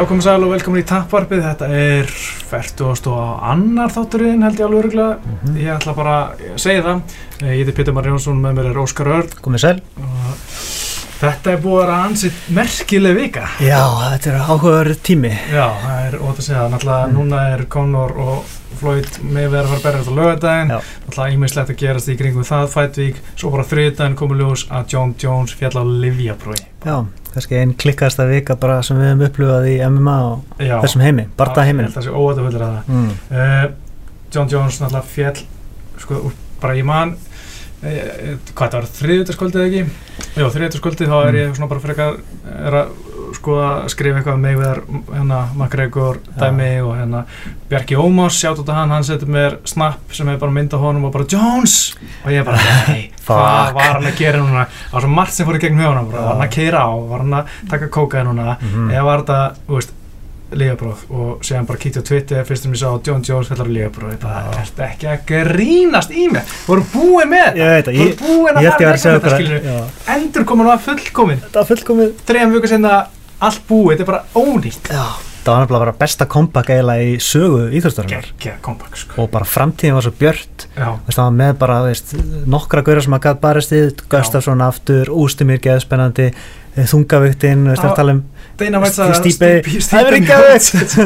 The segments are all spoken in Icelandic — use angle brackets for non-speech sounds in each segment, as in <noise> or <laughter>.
Já, komið sæl og velkomin í Tappvarpið. Þetta er 40. og annar þátturinn held ég alveg öruglega. Mhm. Ég ætla bara að segja það. Eh, Ég heiti Pétur Mar Jónsson, með mér er Óskar Örn. Komið sæl. Og þetta er búið að vera ansið merkileg vika. Já, þetta er áhugaður tími. Já, það er ótt að segja. Náttúrulega Mm. núna er Conor og Floyd með verið að fara að berja þetta á lögadaginn. Náttúrulega ímislegt að gerast í kringum það fætvík. Svo bara þriðdaginn komið ljós að John Jones fjall á Livjaprói. Já, kannski einn klikkasta vika bara sem við hefum upplifað í MMA og Já. þessum heimi, barta heiminum. Það sé óvægt að fullra það. Mm. uh, John Jones náttúrulega fjall sko, bara ég man uh, hvað það var, þriðutaskvöldið ekki já, þriðutaskvöldið, þá er ég svona bara frekar er að sko að skrifa eitthvað með við hérna McGregor dæmi og hérna Bjarki Ómars sjátt út af hann, hann setur mér snap sem er bara mynd á honum og bara Jones! Og ég bara, nei, <laughs> hvað var hann að gera núna? Það var svo margt sem fór í gegnum hjóna var hann að keira á, var hann að taka kókaði núna? Mhm. eða var þetta, þú veist lífabróð og séðan bara kíkti á Twitter fyrst sem ég sá John Jones fellar lífabróð Já. ertu ekki að grínast í mig voru búið með Ég það, voru ég, búið ég að held ég fara var að segja þetta okkur skilur Já, endur komin og að fullkomin. Þetta var fullkomið. þrejum vöku sinna allt búið, þetta er bara ónýtt. Já, það var nefnilega bara besta comeback eiginlega í sögu íþjóðstöðunar geggja comeback sko. Og bara framtíðin var svo björt. það var með bara, veist, nokkra gauðra sem að gæt barist í, Gustafsson aftur, Ústimir geðspennandi, þungavíktinn, veist, Já. að tala um að Stipe- Það er ekki Miocic,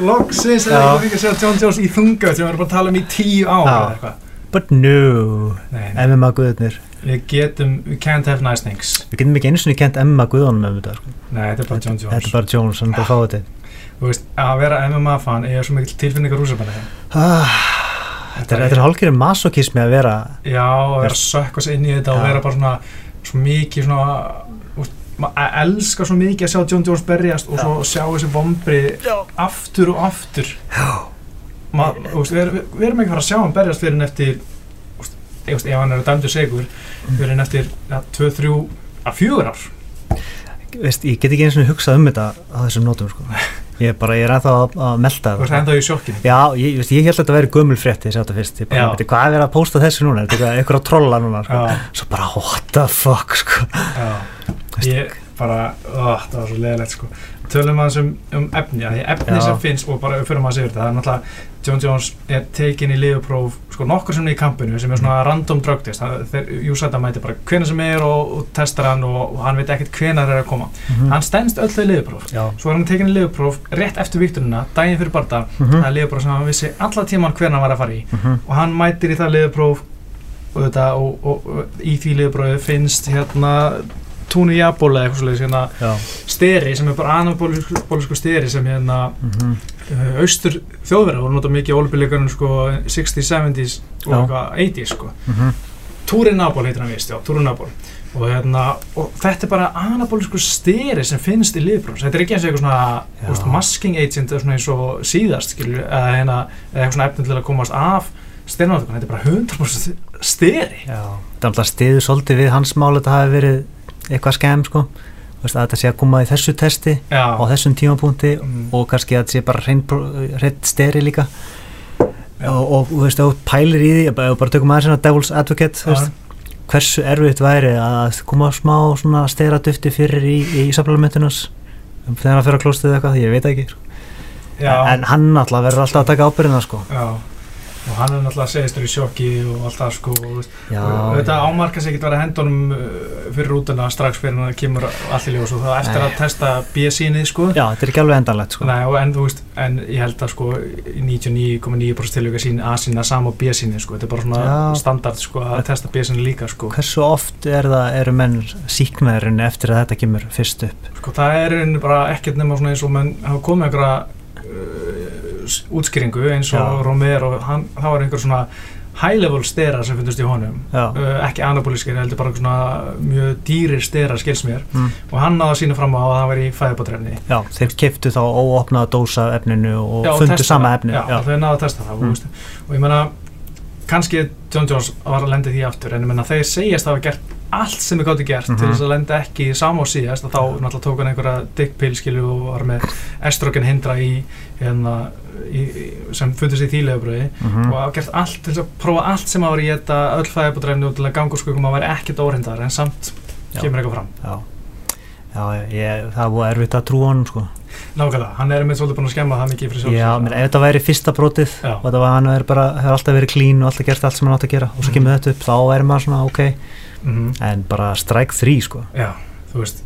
loksins er Já. það ekki að segja John Jones í þunga sem við erum bara að tala um í tíu eitthvað. But no, MMA guðurnir. Við getum, we can't have nice things Við getum ekki eins og kent MMA guðunum með þetta, sko. Nei, þetta er bara John Jones Þetta er bara Jones, hann er bara að fá þetta. Þú veist, að vera MMA-fan er svo mikil tilfinningar rúsabanni Ah, þetta er, þetta er hálfgerðin masokismi að vera Já, að vera að sökka sig inn í þetta og Já. vera bara svona svo mikið svona úst, að elska svo mikið að sjá John Jones berjast og Já. svo sjá þessi vombri aftur og aftur Já. Ma, úst, við, við, við erum ekki að fara að sjá hann berjast fyrir en eftir ef, hann er dæmdur segur fyrir en eftir 2-3 að 4 ár. Veist, ég get ekki eins og hugsað um þetta á þessum nótum sko. <laughs> ég, bara, ég er ennþá að, að melta Þú það enda í sjokkinu Já, ég, veist, ég held að þetta væri gömul frétti ég sá þetta fyrst, ég bara, veit, hvað er að pósta þessu núna? Eitthvað að trolla núna sko. Svo bara, what the fuck sko. Ég bara, ó, það var svo leðilegt sko Tölum aðeins um, um efni að því efni Já. sem finnst og bara fyrir maður að segja þetta það er náttúrulega John Jones er tekin í liðupróf sko nokkur sem er í kampinu sem er svona random drug test. Þeir Júsæta mæti bara hvena sem er og, og testar hann og, og hann veit ekkert hvena það er að koma. Mhm. hann stendst öll þau liðupróf Já, svo er hann tekin í liðupróf rétt eftir viktununa daginn fyrir barða mhm, það er liðupróf sem hann vissi alla tíman hvena hann var að fara í. Mhm. og hann mætir í það liðupróf og, þetta, og, og, og í því liðuprófi finnst hérna túnu jabóla eitthvað svolítið hérna steri sem er bara anabólisku steri sem hérna mhm. uh, austur þjóðverða voru notað mikið olimpíuleikunum sko 60s, 70s og eitthvað 80s sko. Mhm. Túrin Nabol heitir hann vist, já, Túrin Nabol og, hérna, og þetta er bara anabólisku steri sem finnst í liðbrós þetta er ekki eins og eitthvað svona úst, masking agent eða svona eins og síðast skilur, eða, hérna, eða eitthvað svona efni til að komast af sternáttökun, þetta er bara 100% steri. Já, það er alltaf stiður svolítið við hans mál þetta hafi verið eitthvað skemm sko. Veist, að þetta sé að koma í þessu testi já, á þessum tímapunkti mm, og kannski að þetta sé bara hreint steri líka Já. og, og veist, pælir í því ef við bara tökum aðeins svona devil's advocate veist, hversu erfitt væri að koma smá stera dufti fyrir í, í supplementunars þegar hann fyrir að klóstið eitthvað, ég veit ekki sko. já, en hann alltaf verður alltaf að taka ábyrðina sko. já og hann er náttúrulega að segist þér í sjokki og allt það sko já, og þetta ámarka sig ekki að vera hendunum uh, fyrir rútuna strax fyrir hann kemur allt í ljós. Og það eftir Nei. að testa B-sínið sko. Já, þetta er ekki alveg endanlegt sko. Nei, en veist, en ég held að sko í 99,9% tilvíka sín A-sína sama og B-síni sko, þetta er bara svona Já. standard sko að testa B-síni líka sko. Hversu oft er það, eru menn síknaðurinn eftir að þetta kemur fyrst upp? Sko það er bara ekkert nema svona eins og menn hafa komið útskýringu eins og. Romero, hann, það var einhver svona high level stera sem fundust í honum uh, ekki anabóliskir, heldur bara svona mjög dýrir stera skils mér mm. og hann náði að sína fram á að það var í fæðabátrefni já þeir keftu þá óopnaða dósa efninu og Já, fundu testa sama efni já, já. þau náðu að testa það Mm. og ég meina kannski John Jones var að lenda í því aftur en ég meina þeir segjast að hafa gert allt sem þau gáttu gert Mhm. til þess að lenda ekki í sama og síðast og þá náttúrulega tók hann einhverja dickpill skilu og var með estrogen hindra í, hérna, í, sem fundist í þýlegabröði Mhm. og hafa gert allt til þess að prófa allt sem að var í þetta öll fæðabúdræfni og til að ganga úr skugum að vera ekkert óhrindar en samt Já. kemur eitthvað fram Já. já, ég, það búið erfitt að trúa honum sko nákvæmlega, hann er með svolítið búin að skemma það mikið fyrir Já, sjálfsög menn, ef þetta væri fyrsta brotið Já. og þetta var hann er bara, hefur alltaf verið klín og alltaf gert allt sem hann átt að gera og svo Mhm. kemur þetta upp, þá er maður svona ok Mhm. en bara strike 3 sko Já, þú veist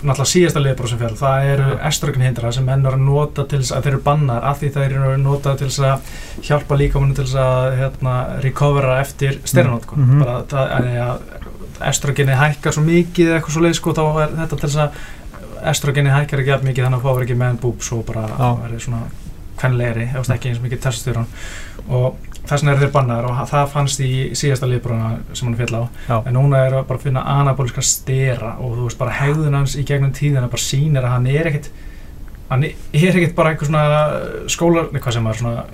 náttúrulega síðasta liðbróð sem fjall það eru Já. eströgn hindra sem að nota til þess að þeir eru bannar af því þeir eru nota til að hjálpa líkamunum til að hérna, recovera eftir styrranótkun Mhm. bara það að, að eströginni hækkar svo mikið eða eitthvað svo leið sko þá er þetta til að eströginni hækkar ekki af mikið þannig að fáur ekki menn búbs og bara verður svona kvenleiri eða ekki eins mikið testosterón og þess vegna eru þeir bannar og það fannst í síðasta liðbróðuna sem hann fjall á. Já, en núna er að bara finna anabóliska stera og þú veist bara hegðun hans í gegnum tíðina bara sýnir að hann er ekkit hann er ekkit bara einhver svona skóla, nei hvað sem er svona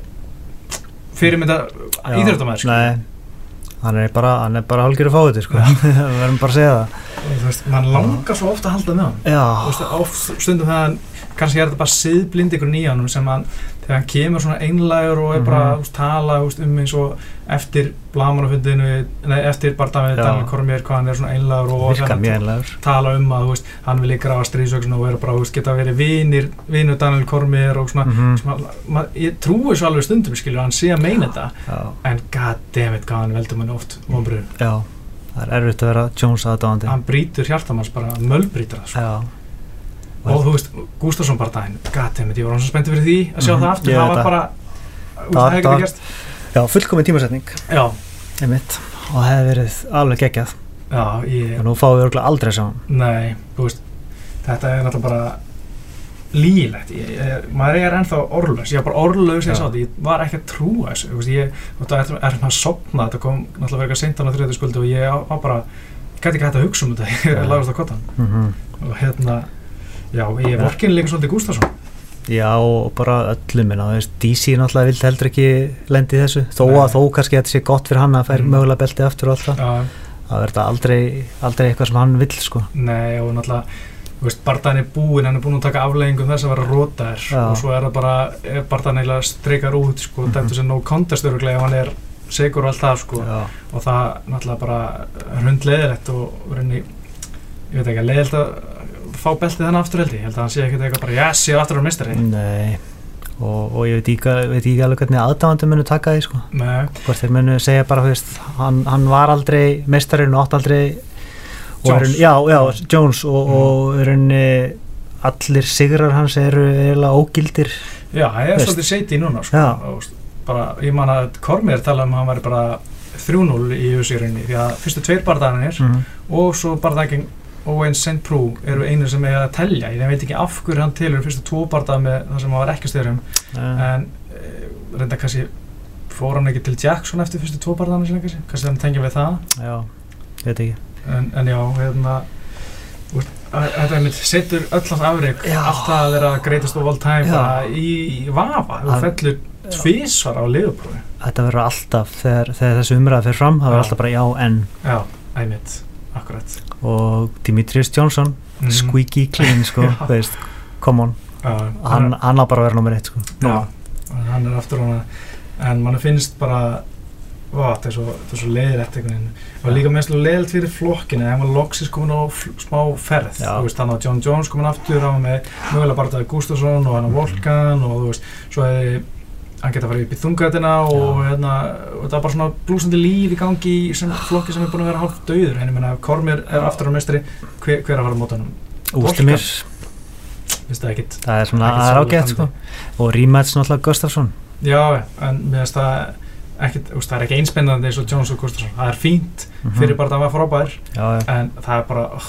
fyrirmynda já, íþjóttamæður sko. Nei, hann er bara, hann er bara hálfgerðu fáið sko, <laughs> við verðum bara að segja það. Þú veist, mann langar svo ofta að halda með hann þú Já, veist, oft stundum það kannski er þetta bara siðblind ykkur nýjanum sem hann, þegar hann kemur svona einlægur og er bara mm -hmm. tala þú veist, um eins og eftir blamanafundinu nei, eftir bara David. Daniel Kormér hvað hann er svona einlægur og einlegur tala um að veist, hann vil líka grafa stríðsöksun og vera bara, geta verið vinir vinur Daniel Kormér og svona Mhm. sem að- ma- ég trúi svo alveg stundum skilur, hann sé að meina þetta en goddammit hvað hann veldur mann oft vonbröðum, já, það er erfitt að vera Jones aðdáðandi hann brýtur hjartamanns bara mölbrýtur það, sko. Já, og þú veist, Gustafsson bara daginn goddammit, ég var hann svo spenntið fyrir því að sjá Mhm, það aftur, það var það. bara þú veist, Það- það hefði það- ekki gerst. Já fullkomin tímasetning. Já, einmitt, og það hefði verið alveg geggjað. Já, ég og nú fáum við örgulega aldrei sá hann. Nei, þú veist, þetta er náttúrulega bara ég, maður er ennþá orðlaus, ég var bara orðlaus þegar ég sá þetta, ég var ekki að trúa þessu, þú veist, ég, þetta er, er maður að sopna, þetta kom náttúrulega verið seint á þriðið skuldi og ég var bara, ég gæti ekki hægt að hugsa um þetta, <laughs> ég Já. lagast á kottan mm og hérna, já, ég Já. vorkin líka svolítið Gustafsson, Já, og bara öllum minna, þú veist, DC náttúrulega vildi heldur ekki lendi í þessu, þó Nei. að þó kannski þetta sé gott fyrir hann að færi Mm. mögulega beltið aftur og allt það, já, það verður þetta aldrei, aldrei eitthvað sem hann vill, sko. nei, og náttúrulega, þú veist, barðan er búinn, hann er búinn að taka afleggingum þess að vera rótaðir Já. og svo er það bara, ef barðan eiginlega streikar út, sko, Mhm. dæmtur sem no contest öruglega ef hann er segur og allt það, sko, Já, og það náttúrulega bara hundleðilegt og reyni, ég veit ekki leiðilegt að fá beltið þannig aftur held ég, held að hann sé ekkert eitthvað bara yes, ég er aftur á mistari nei, og, og ég veit ekki, veit ekki alveg hvernig aðdáðandi munu taka því, sko. Hvort þeir munu segja bara, veist, hann, hann var aldrei meistarinn og átt aldrei, Jones. já, já, Jones, og, Mm. og rauninni, allir sigrar hans eru eiginlega ógildir. já, það er svolítið seiti núna sko, og bara, ég man að Kormir tala um að hann væri bara 3-0 í USA-rinni, því að fyrstu tveir barðanir Mm. og svo barðaginn og einn St. Prue eru einu sem er að telja. Ég veit ekki af hverju hann tilur fyrstu tvo barða með það sem hann var ekki styrum Uh, en e, reynda kannski fór hann ekki til Jackson eftir fyrstu sinna kannski, hann tengja við það. Já, veit ekki. en, en já, hérna þetta er mitt, setur öll hans afreg Já. allt það að vera greatest of all time bara í, í vafa, þú fellur tvísvar á liðuprófi Þetta verður alltaf, þegar, þegar þessu umræða fyrir fram, það verður alltaf bara já en. Já, einmitt, akkurat. Og Dimitrius Johnson, Mhm. squeaky clean sko, <laughs> veist, come on. Já, hann, hann á bara að vera nummer eitt sko. Já, hann er aftur hana en mann finnst bara Vá, þetta er svo, svo leiðilegt og líka mest leiðilegt fyrir flokkinu hann var loksins komin á smá ferð. Veist, hann var John Jones komin aftur hann var með mögulega bara þetta Gustafsson og hann var Volkan og þú veist, svo hefði hann geta farið upp í þungaðina og hérna, og þetta var bara svona blúsandi líf í gangi í sem flokki sem er búin að vera hálf döður henni menna, Kormir er aftur á mestri hver, hver að fara á móta hann, Ústumir, það það er svona, Ekkert það er svolítið ágætt sko. Og rematch náttúrulega Gustafsson. Já, en finnst það ekkit, veist, það er ekki einspennandi eins og Jones og Gustafsson, það er fínt Mhm. fyrir bara að það var frábær já, en það er bara, oh,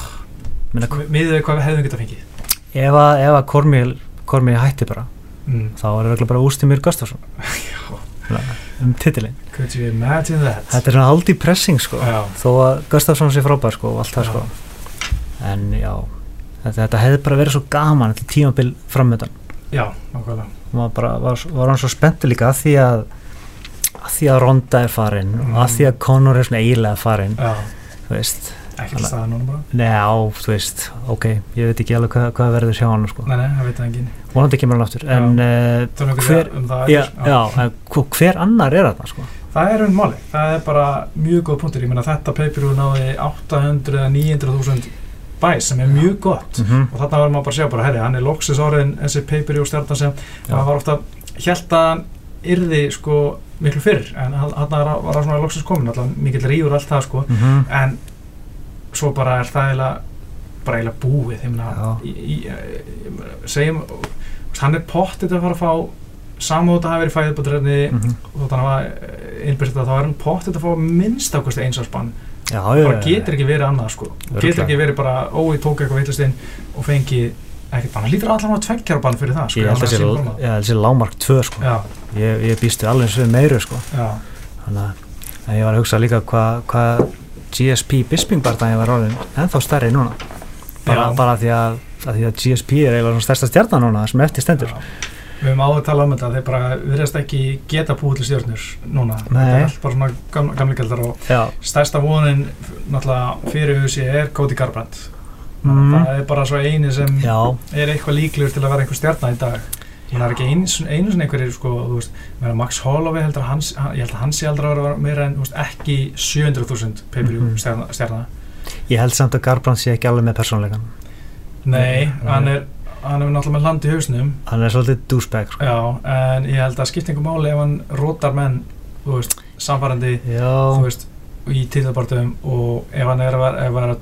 miðið við hvað við hefðum getað fengið. Ef að, að Kormil hætti bara, mm. þá er það bara Ústumir Gustafsson. <laughs> Um titilin, could you imagine that? Þetta er svona aldi pressing sko. Þó að Gustafsson sé frábær sko og allt það sko. En já, þetta, þetta hefði bara verið svo gaman þetta tímabil framöndan og bara var, var hann svo spenntur líka að því að að því að Ronda er farin og að Mm. því að Conor er svona eiginlega farin já, þú veist, ekki til staða núna bara neá, þú veist ok, ég veit ekki alveg hvað, hvað verður sjá hann sko. nei, nei, það veit það enginn vonandi kemur hann aftur en við hver, um það já, já, en hver- hver annar er þetta sko? það er um máli, það er bara mjög góð punktur, ég meina þetta pay-per-view náði 800 eða 900 þúsund bæs sem er mjög gott Mhm. og þarna var maður bara að sjá bara, herri, hann er loksis orðin þessi Peiper og stjarnan sem Já. það var ofta held að hann yrði sko miklu fyrr en hann var, var svona loksis komin alltaf mikill ríður allt það sko Mhm. en svo bara er það eiginlega búið segjum hann er pottið að fara að fá samóta að hafa verið fæðuböldræðni Mhm. og þótt hann var innbyrst að þá er hann pottið að fá minnst ákvæmst einsarspann bara getur ekki verið annað sko Örugglega. getur ekki verið bara, ó ég tók eitthvað veitlust inn og fengi ekkert bann, hann lítur allan á tveggjara bann fyrir það sko, Ég held að hann sé, lágmark 2 sko. já, Ég, ég býstu alveg eins við meiru sko. Þannig að ég var að hugsa líka hvað hva GSP Bispingbardagin var orðin ennþá stærri núna. Bara, bara því, að, að því að GSP er eiginlega svona stærsta stjarnan núna sem eftir stendur. Já. við höfum áður að tala um þetta þeir bara virðast ekki geta búið til stjórnur núna, Nei. þetta er allt bara svona gamla, gamli gældar og Já, stærsta vonin náttúrulega fyrir USA er Cody Garbrandt. Mm. það er bara svo eini sem já, er eitthvað líklegur til að vera einhver stjarnar í dag það er ekki einu, sinni einhverjir sko, þú veist, Max Holloway heldur að hans, ég held að hans sé aldrei að vera meira en veist, ekki 700.000 pay-per-view Mhm. stjarna, stjarna ég held samt að Garbrand sé ekki alveg með persónleikan nei, Nei. hann er hann er náttúrulega með land í hausnum hann er svolítið douchebag sko. já, en ég held að skipta einhver máli ef hann rótar menn þú veist, samfærandi þú veist, í tíðabartum og ef hann er að, vera- ef hann er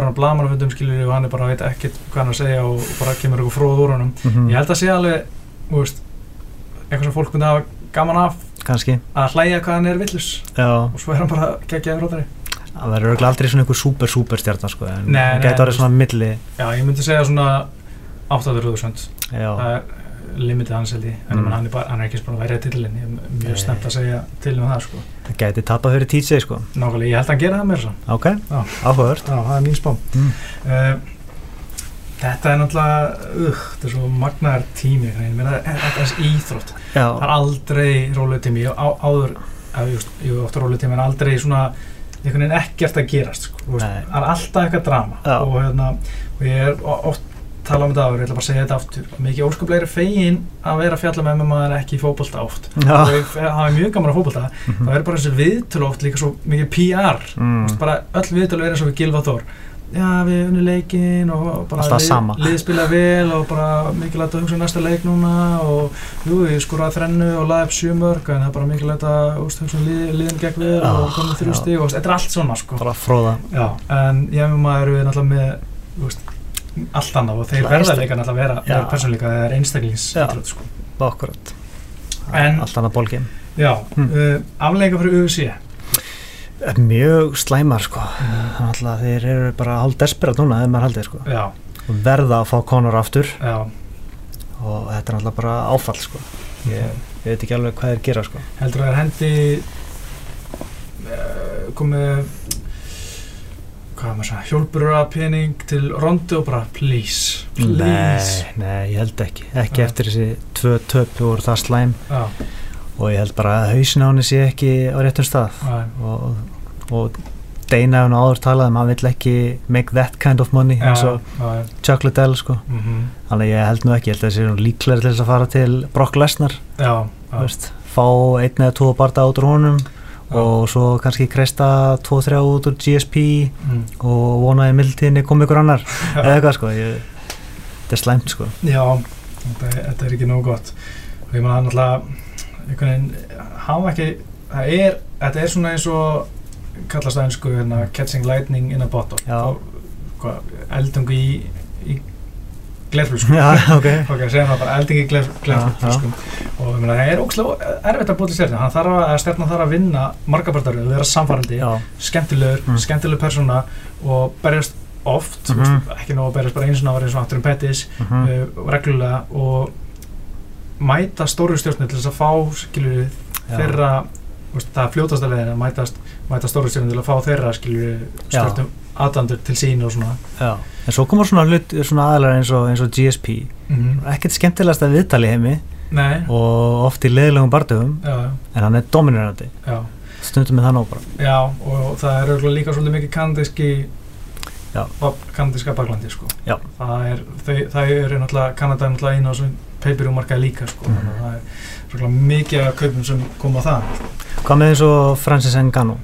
hann að blamanafundum skilur og hann er bara veit ekkert hvað hann að segja og bara kemur eitthvað fróð úr honum mhm, ég held að sé alveg veist, eitthvað sem fólk myndi hafa gaman af. Kannski. Að hlæja hvað hann er villus. Já, og svo er hann bara geggjaður rótari það verður aldrei svona einhver super super stjarnan sko, en nei, gæti þú orðið svona milli já, ég myndi segja svona 800.000 Já, það er limitið hans held ég. En Mm. hann, er bara, hann er ekki að verja titilinn ég er mjög Nei. snemt að segja til um það sko. það gæti tapað fyrir TJ sko. Nákvæmlega, ég held að hann gera það mér Ok, áhugavert. Já, það er mín spám. Mm. uh, þetta er náttúrulega uh, þetta er svo magnaðar tími ég þetta er þessi íþrótt. Já, það er aldrei rólu tími á, áður, ég, ég ofta rólu tími en aldrei svona einhvern veginn ekkert að gerast sko, veist, það er alltaf eitthvað drama. Já. og, hérna, og ég er oft tala um þetta áður, ég ætla bara að segja þetta aftur. Mikið óskaplegri fegin að vera að fjalla með MMA en ekki í fótbolta oft. Og ég fe- hafa mjög gaman að fótbolta. Mhm. það er bara þessi viðtölu oft líka svo mikið PR Mm. Veist, bara öll viðtölu er eins og við Gilva Þór já við unni leikin og bara Alltaf sama. lið spila vel og bara mikilvægt að hugsa um næsta leik núna og jú ég skoraði þrennu og laði upp sjumörk en það er bara mikilvægt að úst, hugsa um lið, liðin gegn við Já, og komið þrjú já. stig og þetta er allt svona sko bara fróða já, en ég með maður við náttúrulega með veist, allt annað og þeir verða líka náttúrulega að vera, vera persónleika það er einstaklings Já. sko. Akkurat En- Allt annað bólgim já, Hmm. uh, afleika fyrir UFC Mjög slæmar sko. Að þeir eru bara hálf desperat núna ef maður haldið sko. Já, og verða að fá Conor aftur. Já, og þetta er náttúrulega bara áfall sko. Ég, ég veit ekki alveg hvað þeir gera sko. Heldur að það er hendi uh, komið hvað maður sagði, hjólburra pening til rondu og bara please, please. Nei, nei, ég held ekki. Ekki Nei. eftir þessi tvö töp voru það slæm. Já, og ég held bara að hausin á henni sé ekki á réttum stað. Já, og, og Dana hefur áður talað um að hann vill ekki make that kind of money eins já, og já, Chuck Liddell sko. Mhm, þannig að ég held nú ekki, ég held að þessi er líklega til þess að fara til Brock Lesnar. Já, já, veist, fá einn eða tvo barda út úr honum og svo kannski kreista tvo, þrjá út úr GSP mm, og vonaði mildtíðinni kom ykkur annar. Eða eitthvað sko ég, þetta er slæmt sko. Já þetta, er- þetta er ekki nógu gott. Og ég maður náttúrulega einhvern veginn hafa ekki það er, þetta er svona eins og kallast það einsku hérna, catching lightning in a bottle. Hvað, eldungu í, í glerflösku. Já, <laughs> ok. Ok, segjum það bara eldingi í glerflöskum og ég meina, það er ógslag erfitt að búið til stjarnan hann þarf að, stjarnan þarf að vinna margabartaröð, vera samfærandi, skemmtilegur Mm. skemmtileg persóna og berjast oft, mm Mhm. veist, ekki nóg að berjast bara eins og náður eins og Antonin Pettis mhm, uh, reglulega og mæta stóru stjórnir til þess að fá skilur þeirra veist, það er fljótasta leiðin að mæta, mæta stóru stjórnir til að fá þeirra skilur stjórnum aðdandur til sín og svona. Já. en svo komur svona hlut svona aðlar eins og, eins og GSP mm ekkert skemmtilegast að viðtali heimi. Nei, og oft í leðilegum bardöfum já, en hann er dominerandi. Já. Stundum með það nóg bara. Já, og það er örugglega líka svolítið mikið bak- kanadíska baklandi sko. Það er, þau, það eru náttúrulega Kanada er náttúrulega einu á þessum peipirumarkaði líka sko. Að það er örugglega mikið kaupum sem koma á það hvað með eins og Francis Ngannou?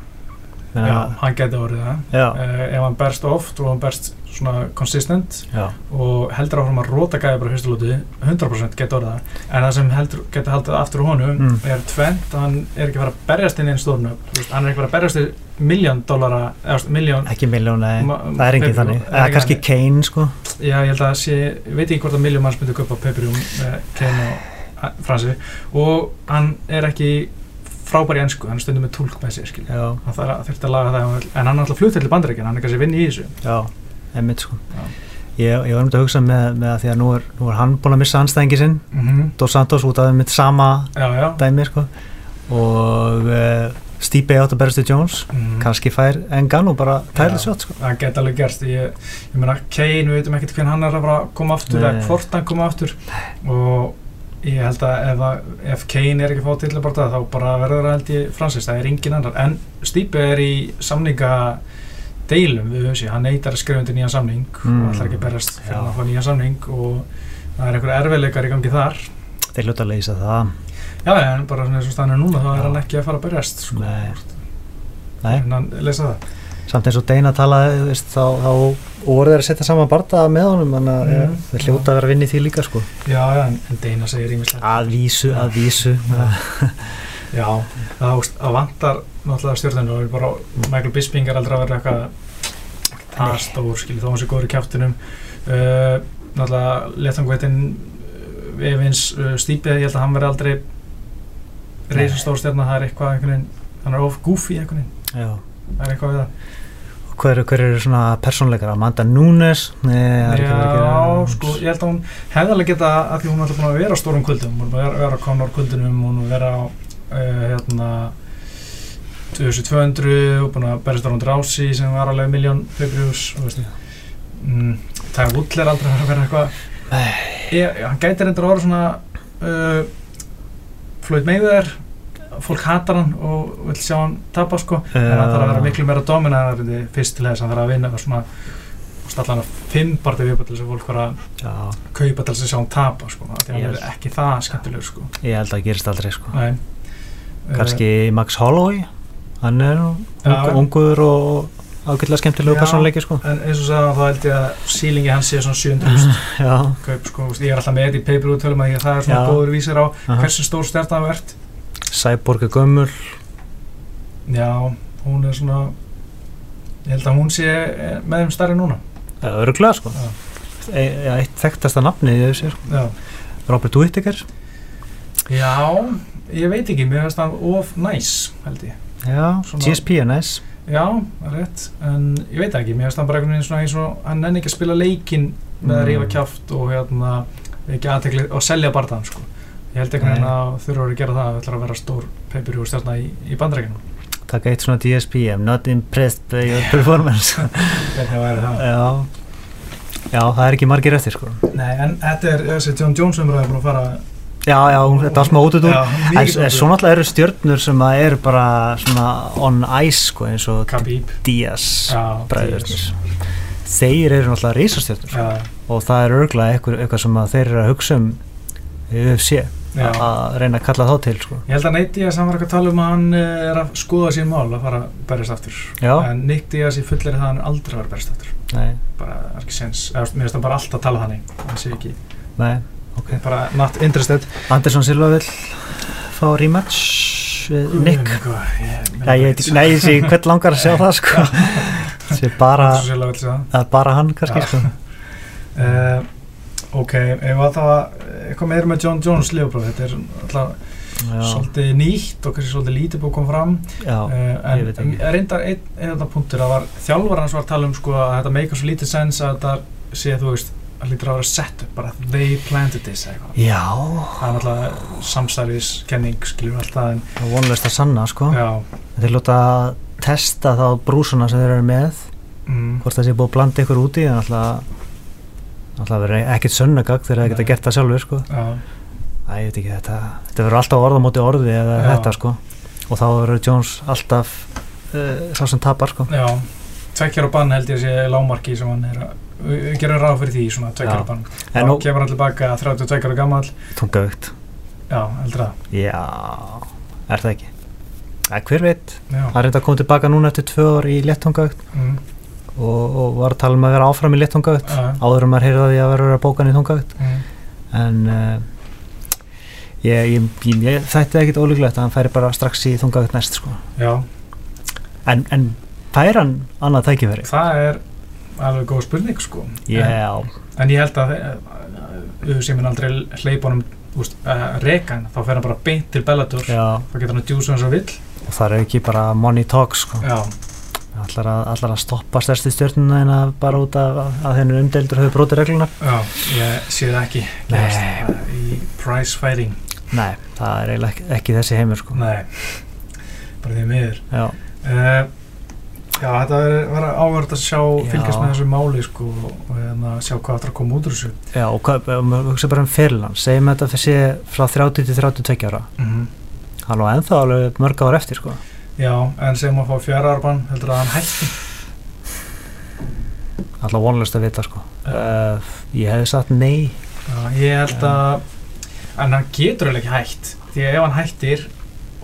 Já, hann geti orðið það. Uh, ef hann berst oft og hann berst svona consistent já, og heldur áfram að róta gæði bara fyrstu lóti 100% geti orðið það. En það sem heldur, geti haldið aftur úr honum Mm. er tvent, hann er ekki að fara að berjast inn í einn stórnöf, hann er ekki að fara að berjast í miljón miljón ekki miljón, það er engin þannig. Eða kannski. Kane, sko. Já, ég held að sé, ég veit ekki hvort að miljón manns myndi kaupa pay-per-view með Kane og Fransi. Og hann er ekki frábær í ennsku, hann stundum með tólk með sér skilja, já, hann þurfti að laga það en hann er alltaf fluttill í bandaríkjan, hann er kannski að vinna í þessu. Já, einmitt, sko. Já. ég, ég var um að hugsa með, með að því að nú er, nú er hann búin að missa anstæðingi sinn. Mm -hmm. Dos Santos út af mitt sama Já, já. dæmi, sko. Og Stipe átt að berast til Jones mm. kannski fær Engano bara tælið Já. sjótt, sko það geti alveg gerst ég, ég meina Kane, við veitum ekkert hvernig hann er að koma aftur Nei. eða hvort hann koma aftur og ég held að ef, að, ef Kane er ekki fá til bara þá bara verður það held ég Francis, það er engin annar en Stipe er í samninga deilum við höfum sé, hann neytar að skrifa undir nýjan samning Mm. og ætlar ekki að berast fyrir Já. að fá nýjan samning og það er einhver erfiðleikar í gangi þar þeir hluta að leysa það já, en bara svona eins og stannar núna þá er hann ekki að fara að berjast sko. Nei. Nei. en hann lesa það samt eins og Deina talaði þá, þá voru þeir að setja saman barða með honum þannig að mm. þeir hljóta að vera að vinna í því líka sko. já, já, en, en Deina segir ímislegt að vísu, að vísu <laughs> Já, það vantar náttúrulega stjórnum og bara Michael Bisping er aldrei að vera eitthvað það stór, skil, þó hann sé góður í kjáttunum uh, náttúrulega letangveitin uh, Evins uh, Stípið, ég held að hann veri aldrei reysa stór stjórna, það er eitthvað einhvern veginn, hann er of goofy einhvern veginn, Já. það er eitthvað við það. Hver, hver eru svona persónleikar Amanda Nunes? Nei, Já, sko, ég held að hún hefði alveg geta að því hún er alltaf búin að vera á stórum kvöldum hún er búin að vera, á Conor kvöldunum hún er búin að vera á uh, hérna 2200 og búin að berast á hún drási sem var alveg miljón veist. Mm, það er Woodler aldrei að vera eitthvað ég, hann gæti reyndur að vera svona uh, Floyd Mayweather fólk hatar hann og vil sjá hann tapa sko en hann þarf að vera miklu meira dominærandi fyrst til þess hann þarf að vinna svona stallan að fimm barði viðbæð til þess að fólk var að Já, kaupa til þess að sjá hann tapa sko, því að Yes. er ekki það skemmtilegur sko. ég held að það gerist aldrei sko. Nei. kannski Max Holloway hann er nú ung, ungur og ágætlega skemmtilegu Já. persónleiki sko. En eins og sagði þá held ég að sílingi hans sé svona 700 <laughs> já, kaup sko, ég er alltaf með þetta í pay-per-view tölum að ég, það er svona góður vísir á aha. hversu stór stjarta það verðt Cyborg er gömul já, hún er svona ég held að hún sé með þeim starri núna öruglega sko. Já. e, ja, eitt þekktasta nafni í þessu sko. Robert Whittaker já ég veit ekki, mér finnst það of næs held ég já, Svona- GSP er næs Já, það rétt, en ég veit það ekki, mér finnst hann bara einhvern veginn svona eins og hann nenni ekki að spila leikinn með að Mm. rífa kjáft og hérna ekki aðtekli og selja barðan sko. Ég held einhvern veginn að þurfa að gera það að ætla að vera stór pay-per-view stjarnar í, í bandarækjunum. taka eitt svona DSP I'm not impressed by your performance <laughs> Hvernig væri það? já já, það er ekki margir eftir sko Nei, en þetta er þessi John Jones umræði búin að fara já, já, þetta var smá út út úr en svo náttúrulega eru stjörnur sem að eru bara svona on ice sko eins og Díaz bræðurnir þeir eru náttúrulega risastjörnur sko. Já, og það er örgulega eitthvað, sem að þeir eru að hugsa um UFC að reyna að kalla þá til sko. Ég held að Nate Diaz, hann var ekki að tala um að hann eh, er að skoða sín mál að fara að berjast aftur. Já. En Nick Diaz í fullir það hann er aldrei að vera berjast aftur. nei, Bara, það er ekki sens. Mér finnst hann bara alltaf að tala þannig. Hann sé ekki, nei, ok bara not interested. Andersson Silva vil fá rematch við Nick Já, ég veit ekki, hvern langar að sjá það sko <laughs> sé bara, Svo sérlega vil segja að bara hann kannski sko það. <laughs> Uh, ok, ef að það eitthvað meira með John Jones lífbróð. Þetta er alltaf Já, svolítið nýtt og kannski svolítið lítið búið að koma fram. já, Uh, en reyndar einn ein þetta punktur það var þjálfar hans var að tala um sko að þetta meika svo lítið sens að þetta sé þú veist að lítur að vera set up bara they planted this eitthvað. Já. Það er náttúrulega samstæðiskenning skilur allt það en það er vonlust að sanna sko. Já. Þeir lóta að testa þá brúsuna sem þeir eru með mm, hvort það sé búið að blanda ykkur úti en alltaf alltaf verið ekkert sönnagag þegar það geta gert það sjálfur sko. Já, Æ, ég veit ekki þetta þetta verður alltaf orð á móti orði eða Já. þetta sko. Og þá verður Jones alltaf uh, sá sem tapar sko. Já tvekkjar og bann held ég að sé lámarki sem hann er að við gerum ráð fyrir því svona tvekkjar og bann. Þá kemur hann tilbaka 32 ára gammal tungavíkt já, heldur það. Já, er það ekki? Ja, hver veit, já, hann reynda að koma tilbaka núna eftir tvö ár í léttungaugt mm, og, og var að tala um að vera áfram í léttungaugt já, áður um að heyrða því að vera bókan í þungaugt mm, en uh, ég, ég, ég, ég þætti ekkit ólíklegt að hann færi bara strax í þungaugt næst sko. já, en, en fær hann annað tækifæri? Það er alveg góð spurning sko. Já, en, en ég held að við sem er aldrei hleypunum úst, uh, rekan, þá fer hann bara beint til Bellator, já, þá getur hann að djúsa eins og vill. Og það er ekki bara money talks sko. já, allar, að, allar að stoppa stærsti stjórnuna en að bara út af að hennu umdeildur höfðu brotið reglunar já, ég sé það ekki. Gerast, uh, í price fighting. Nei, það er eiginlega ekki, ekki þessi heimur sko. nei, bara því miður. Já, uh, já, þetta var- áverð að sjá Já. fylgjast með þessu máli sko, og hérna, sjá hvað það er að koma út úr þessu. Já, og hvað, ef maður hugsa bara um fyrirland segjum þetta fyrir sé frá 30 til 32 ára. Mm hann var ennþá alveg mörg ár eftir sko. já, en sem að fá fjara arban heldur að hann hætti. Alltaf vonlust að vita sko. uh, ég hefði sagt nei. Já, ég held að en hann getur alveg ekki hætt því að ef hann hættir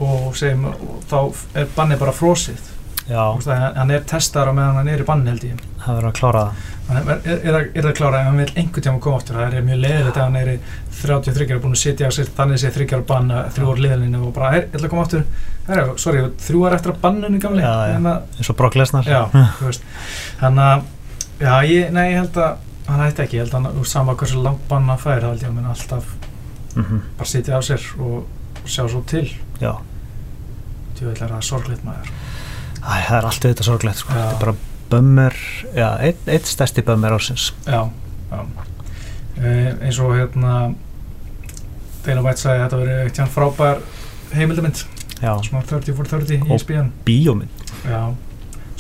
og segjum, þá er bannið bara frosið Þú að hann er testar á meðan hann er í banni held ég. Það verður að klára það. Hann er, er, er, er það klára ef hann vil einhvern tíma koma aftur. Það er mjög leiðilegt ef hann er í 33 ára búin að sitja á sér þannig sé þryggjar bann þrjú ár liðalinu og bara, er, ætla að koma aftur. Er, sorry, þrjú ár eftir að Já, já. Hérna, eins og Brock Lesnar. Já, <laughs> þú veist. Þannig að, já, ég, nei, ég held að hann hætti ekki, ég held að hann, úr sama hversu langt bann hann fær, þá held ég að hann alltaf Mhm. bara sitja á sér og sjá svo til. Já. Djúvill Æ, það er alltaf þetta sorglegt sko. Þetta er bara bömmur eitt, eitt stærsti bömmur ásins Já, já. E, eins og hérna Dana White sagði að þetta veri eitt hann frábær heimildamind svona 30 for 30 í Og- spíðan bíómynd.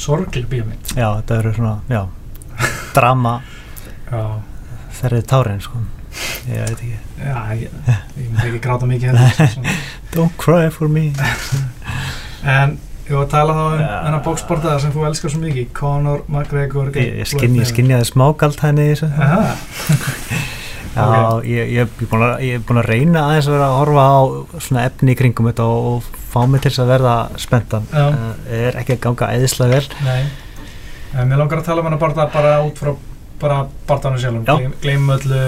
Sorgleg bíómynd. Já, þetta eru svona, já drama. <laughs> Já, þerrið tárin sko. ég veit ekki. Já ég, ég myndi ekki gráta mikið hérna, svona. <laughs> don't cry for me. <laughs> En ég var að tala þá um Já. hennar bóksportaða sem þú elskar svo mikið Conor McGregor ég, ég, skinni, ég skinniði smákald henni í þessu. <laughs> Já, Ok. ég, ég, ég, er búin að, ég er að reyna aðeins að vera að horfa á svona efni í kringum þetta og, og fá mig til þess að verða spenntan. Uh, er ekki að ganga eðislega vel. Nei. En Mér langar að tala um hennar barða bara út frá bara barðanum sjálfum, Já. Gleym, öllu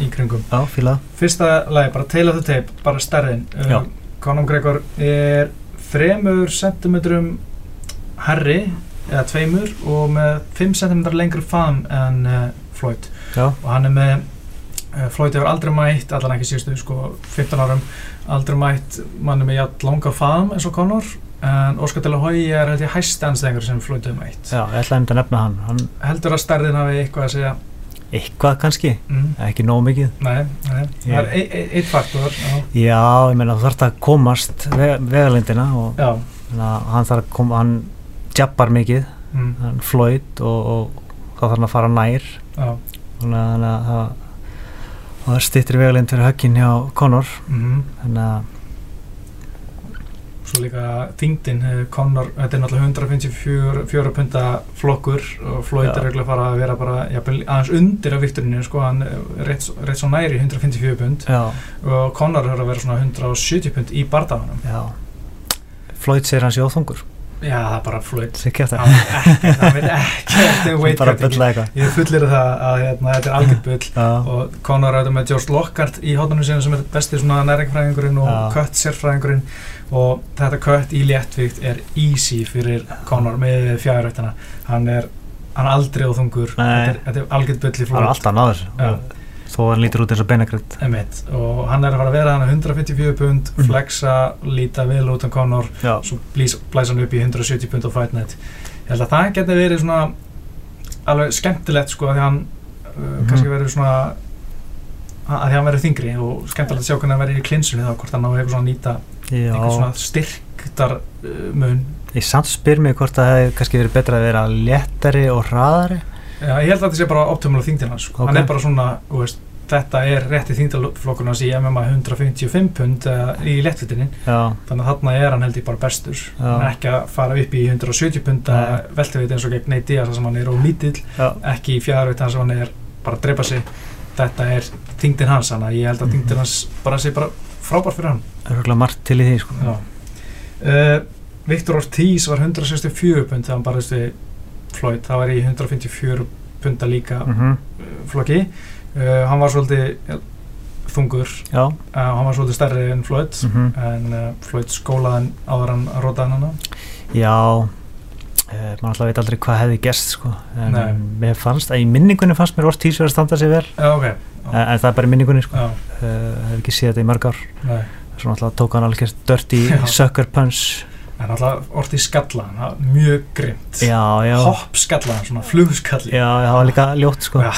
í kringum. Já, fíla. Fyrsta lagi, bara Tale of the Tape, bara stærðin. Uh, Conor McGregor er þremur sentimetrum herri eða tveimur og með 5 cm lengri faðum en uh, Floyd. Já, og hann er með uh, Floyd hefur aldrei mætt, allan ekki síðustu sko, 15 árum, aldrei mætt manni með jætt langa faðum eins og Conor en Óskar de la Hoya er held ég hæsti anstengur sem Floyd hefur mætt. Já, ég ætlaði einmitt að nefna hann. Hann heldur að stærðin hafi eitthvað að segja eitthvað kannski, mm, ekki nóg mikið. Nei, nei, það er e- e- eitt faktor já, Já, ég meina þú þarft að komast ve vegalindina og hann þarf að koma, hann jabbar mikið, mm, hann Floyd og, og þá þarf hann að fara nær. Já, þannig að það það er stýttir vegalind fyrir höggin hjá Conor. Mhm. Þannig að Svo líka þingdin, eh, Conor, þetta er náttúrulega 154 punta flokkur og Floyd er að fara að vera bara jafnvel, aðeins undir af vikturinu, sko, hann rétt, rétt svo næri 154 pund. Já, og Conor er að vera svona 170 pund í bardaganum. Floyd segir hans jóþungur Já, það er bara það? <laughs> Er ekki Hann veit ekkert, hann veit ekkert um weight bara bylla eitthvað. Ég fullir það að hérna, þetta er algjörð bull. Já, og Conor er auðvitað með George Lockhart í hóttunum sinni sem er besti svona næringfræðingurinn og Já. kött sérfræðingurinn. Og þetta kött í léttvíkt er easy fyrir Conor með fjárrættina hann er, hann er aldrei óþungur Nei. þetta er, er algjörð bull í það er flóð. alltaf náður. Já. Þó hann lítur út eins og Emitt. og hann er að fara að vera hann 154 pund, Mm. flexa líta vel út af Conor já, svo blís, blæs hann upp í 170 pund á Fight Night ég held að það geti verið svona alveg skemmtilegt sko að því hann uh, Mhm. kannski verið svona að að því hann verið þingri og skemmtilegt að sjá hvernig hann verið í klinsunni þá hvort hann á eitthvað svona að nýta eitthvað svona styrktar uh, mun ég samt spyr mig hvort það hefði kannski verið betra að vera léttari og hraðari Já, ég held að þetta sé bara optimal þingdina sko. Ok. hann er bara svona, veist þetta er rétti þingdalflokkurnas í MMA 155 pund uh, í lettvitinni þannig að þarna er hann held ég bara bestur Já. hann er ekki að fara upp í 170 punda Nei. velteveit eins og gegn Nate Diaz sem hann er ómítill ekki í fjárveit þar sem hann er bara að drepa sig þetta er þingdin hans þannig að ég held að Mhm. þingdin hans bara sé bara frábær fyrir hann örgulega margt til í því sko. Uh, Viktor Ortiz var 164 pund þegar hann barðist við Floyd það var í 154 punda líka mm -hmm. flokki. Uh, hann var svolítið þungur. Uh, hann var svolítið stærri en Floyd mm en uh, Floyd skólaðan áður hann að róta hann hana. Já maður alltaf veit aldrei hvað hefði gerst sko. en Nei. mér fannst, að í minningunni fannst mér Ortiz verið að standa sig vel. Já ok. En, en það er bara í minningunni sko. hef ekki séð þetta í mörg ár. Nei. Svo alltaf tók hann alveg dirty <laughs> Já. sucker punch en alltaf Ortiz skallaðan það var mjög grimt já, já, hopp skallaðan, svona flugskalli já, það var líka ljótt sko. Já.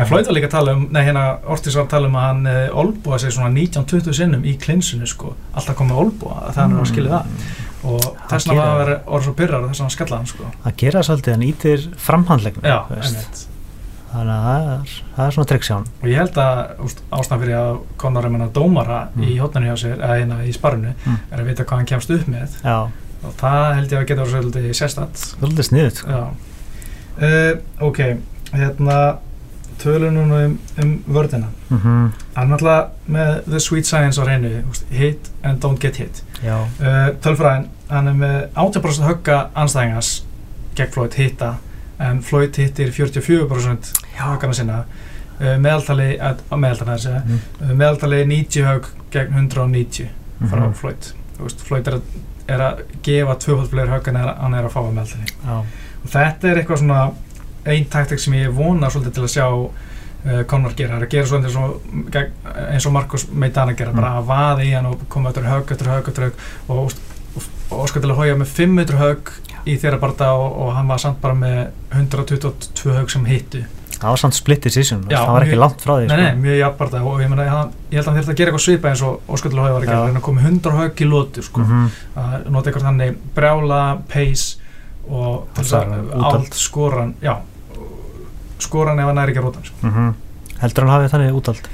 En Floyd var líka að tala um, nei hérna Ortiz var að tala um að hann uh, olbúa sig svona 19-20 sinnum í klinsinu sko, alltaf komið olbúa það hann var að skilja það og þess vegna var að það. orðið svo pyrrar og þess vegna hann sko. að gera svolítið, hann ítir framhandlegnum Já, veist. einmitt. Þannig að það er, það er svona hann Og ég held að ástæðan fyrir að Conor er menna dómara Mm. í hotninu hjá sér, eða hérna í sparrinu, Mm. er að vita hvað hann kemst upp með já, og það held ég að geta verið svolítið sérstætt. svolítið sniðut sko. Já. Uh, ok, hérna tölum núna um, um vördina. mm -hmm. Náttúrulega með the sweet science á reynu, hit and don't get hit. uh, tölfræðin, hann er með 80% högga anstæðingars gegn Floyd hitta en Floyd hittir 44% höggana sinna. Uh, meðaltali, mm. Uh, meðaltali 90 högg gegn 190 frá Mhm. Floyd. Þú veist, Floyd er að, er að gefa tvöfald fleiri högg en hann er að fá að meðaltali. Já, og þetta er eitthvað svona ein taktik sem ég vona svolítið til að sjá uh, Conor gera, það er að gera svolítið eins og, gegn- eins og Markus Meidana gera, Mm. bara að vaða í hann og koma eftir högg eftir högg eftir högg. Og, og, og óskar til að hója með 500 högg í þeirra barða og, og hann var samt bara með 122 högg sem hittu það var samt split decision Já, það var ekki mjög- langt frá því nei, sko. nei, mjög jafn barða og ég, meina, hann, ég held að hann þurfti að gera eitthvað svipa eins og að hója var að koma með 100 högg í lótu sko, Mhm. að nota eitthvað þannig brjála, pace og allt skoran já, skoran ef hann er ekki að hann, sko. Mhm. heldur hann hafið þannig útald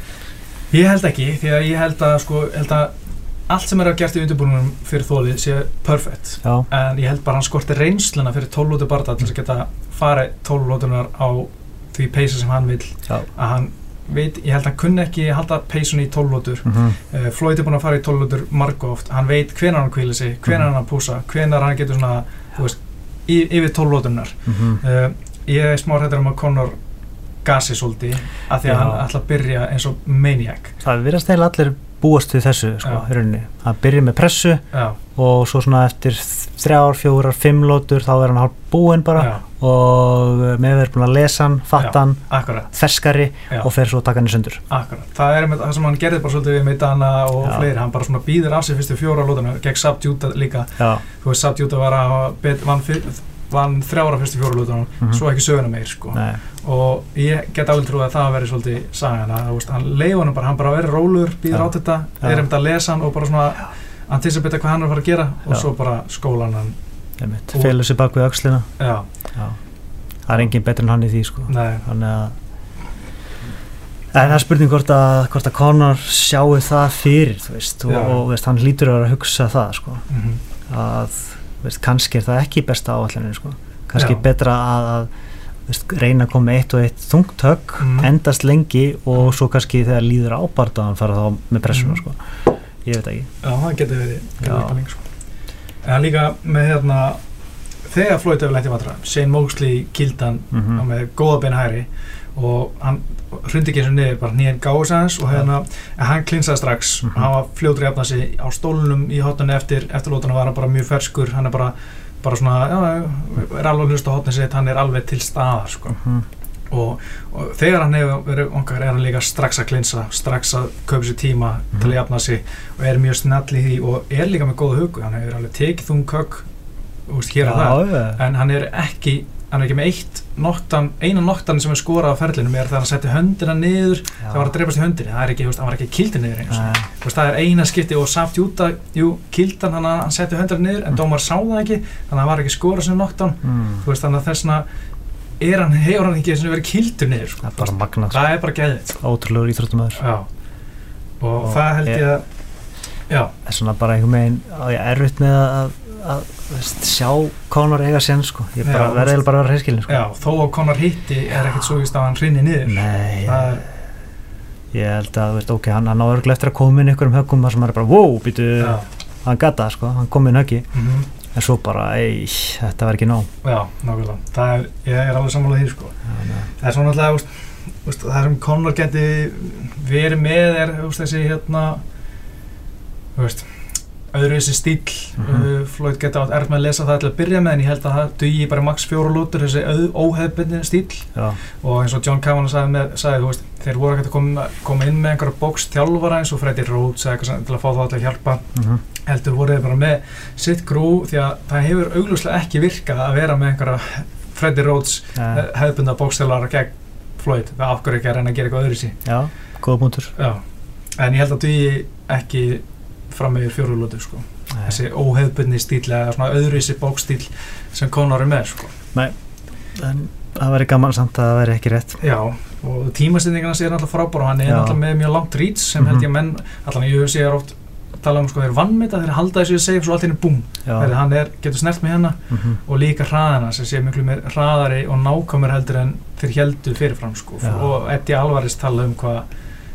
Ég held ekki, því að ég held að, sko, held að allt sem er að gert í undirbúinum fyrir þólið sé perfect já, en ég held bara hann skorti reynsluna fyrir 12 lótu barða til þess að geta farið 12 lótunar á því peysa sem hann vil já. Að hann veit, ég held að hann kunni ekki halda peysun í 12 lótur mm uh, Floyd er búin að fara í 12 lótur margu oft. Hann veit hvenar hann kvíli sig, hvenar Mhm. hann að púsa hvenar hann getur svona, veist yfir 12 lótunar -hmm. uh, ég er smá hrættur um að Conor gasi svolítið að því að Já. hann ætla að byrja eins og maniac. Það virðast eiginlega allir búast við þessu sko, Já. í rauninni, að byrja með pressu já, og svo svona eftir þrjár, fjórar, fimm lótur þá er hann hálf búinn bara já, og með verið búin að lesa hann, fatta hann ferskari já, og fer svo að taka hann í sundur. Akkurat. Það er einmitt það sem hann gerði bara svolítið við Meidana og fleiri, hann bara svona býður af sig fyrstu fjóra lótana, gegn Sabdjúta líka. Þú veist Sabdjúta var að vann, fyr- vann þrjára fyrstu fjóra lótana Mhm. svo ekki söguna meir sko. Og ég get alveg trúið að það veri svolítið sagan að veist, hann leiði hann bara, hann bara verið rólur býður Já. á þetta, Já. er einmitt að lesa hann og bara svona anticipita hvað hann er að fara að gera og svo bara skólan hann. Felur sér bak við já. það er engin betur en hann í því sko. Þannig að en það er spurning hvort að, hvort að Conor sjáu það fyrir veist, og, og veist, hann lítur að vera að hugsa það sko, mm að veist, kannski er það ekki besta áallanir sko. kannski Já. betra að, að veist, reyna að koma eitt og eitt þungt högg Mhm. endast lengi og svo kannski þegar líður ábart að hann fara þá með pressuna Mhm. sko. ég veit ekki Já, það getur verið getur verið sko. En líka með hérna þegar hefur lent í vatra Shane Moxley kildan mm mm. með góða beina hæri og hann hrundi ekki eins og niður bara nýjan gáðs aðeins og hérna en hann klinsaði strax Mhm. og hann var fljótur í efna sig á stólunum í hotnunni eftir eftir lótuna var hann bara mjög ferskur hann er bara, bara svona já, er alveg hlust á hotnið sitt hann er alveg til staðar sko. -hmm. og, og þegar hann hefur verið onkar er hann líka strax að klinsa strax að kaupa sér tíma Mhm. til að jafna sig og er mjög snall í því og er líka með góða hugu hann hefur alveg tekið kökk úst, hér og það en hann er ekki hann er ekki með eitt noktan eina noktan sem er skorað á ferlinum er þegar hann setti höndina niður já. það var að dreipast í höndinni það er ekki, hann var ekki kildi niður eins. Þú veist, það er eina skipti og samt júta jú, kildan hann að hann setti höndina niður en Mm. dómar sá það ekki þannig að það var ekki skorað sem noktan mm. veist þannig að þessna er hann, hefur hann ekki sem verið kildur niður sko. það er sko. það er bara geðið sko. ótrúlegur íþróttumöður já. og, Og það held ég- að það er svona bara á ég erfitt með að, að veist, sjá Conor eiga sen sko. ég bara, Já, verði bara að vera hreinskilin sko. já, þó að Conor hitti er ekkert svo að hann hrinni niður nei, það er, ég held að veist, ok, hann, hann á örglega eftir að koma inn einhverjum höggum þar sem hann er bara, wow, býtu já, hann gata sko, hann kom inn höggi mm en svo bara, ei, þetta var ekki nóg Já, nákvæmlega. Það er, ég er alveg sammálað því, sko. Að- Það er svona alltaf, það sem Conor geti verið með er þessi hérna, þú veist, öðru þessi stíl. Mhm. uh, Floyd geti átt erf með að lesa það til að byrja með en ég held að það dugi bara max fjóru lútur þessi óhefbundin stíl já, og eins og John Kavanagh sagði, með, sagði veist, þeir voru ekkert að koma, koma inn með einhverja bókstjálfara eins og Freddy Rhodes til að fá það til að hjálpa. Mhm, heldur voru þeir bara með sitt grú því að það hefur augljóslega ekki virkað að vera með einhverja Freddy Rhodes já, hefðbunda bókstjálfara gegn Floyd. Það ákveður ekki að reyna að gera eitthvað öðru sí já, góða punktur. Já. en ég held að dugi ekki fram með fjóru lútur sko. Nei. þessi óhefbundni stíl eða svona öðru sí bókstíl sem Conor er með sko. en það væri gaman samt að það væri ekki rétt Já, og tímastendingarna sé náttúrulega frábár og hann er Já. náttúrulega með mjög langt reach sem Mhm. held ég menn, allan ég sé er oft tala um sko, þeir vannmita, þeir halda þessu safe svo allt henni búm, þegar hann er, getur snert með hérna mhm, og líka hraðina sem sé miklu meir hraðari og nákvæmur heldur en þeir heldur fyrirfram sko Já. og Eddie Alvarez tala um hvað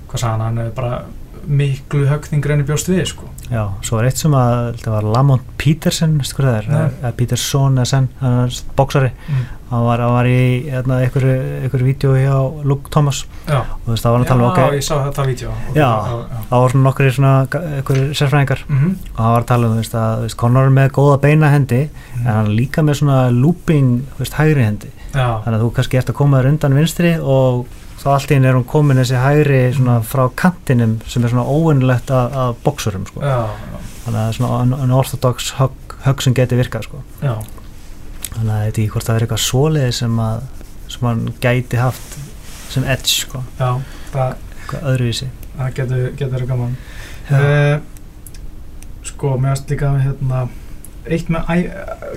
hvað sagði hann, er bara miklu högþingur enn í bjóst við sko. Já, svo var eitt sem að þetta var Lamont Peterson, veistu hvað það er? Eða Peterson er boksari mm. hann var, var í hérna, einhverju, einhverju vídeo hjá Luke Thomas. Já, og þú veist, það var hann að tala um já ok, ég sá þetta vídeo. Já. já. það var svona nokkri svona einhverju sérfræðingar. Mhm. og hann var að tala um, þú veist, að Conor er með góða beina hendi en hann líka með svona looping, þú veist, hægri hendi. Já, þannig að þú kannski ert að koma þér undan vinstri og þá allt í einu er hún komin þessi hægri svona frá kantinum sem er svona óvinnlegt að, að boksurum sko. þannig að það er svona un- unorthodox högg, högg sem geti virkað sko. þannig að þetta ekki hvort það er eitthvað svoleiði sem að sem hann gæti haft sem edge sko, já, það, eitthvað öðruvísi það getur, getur gaman Já. uh, Sko, mér varst líka hérna eitt með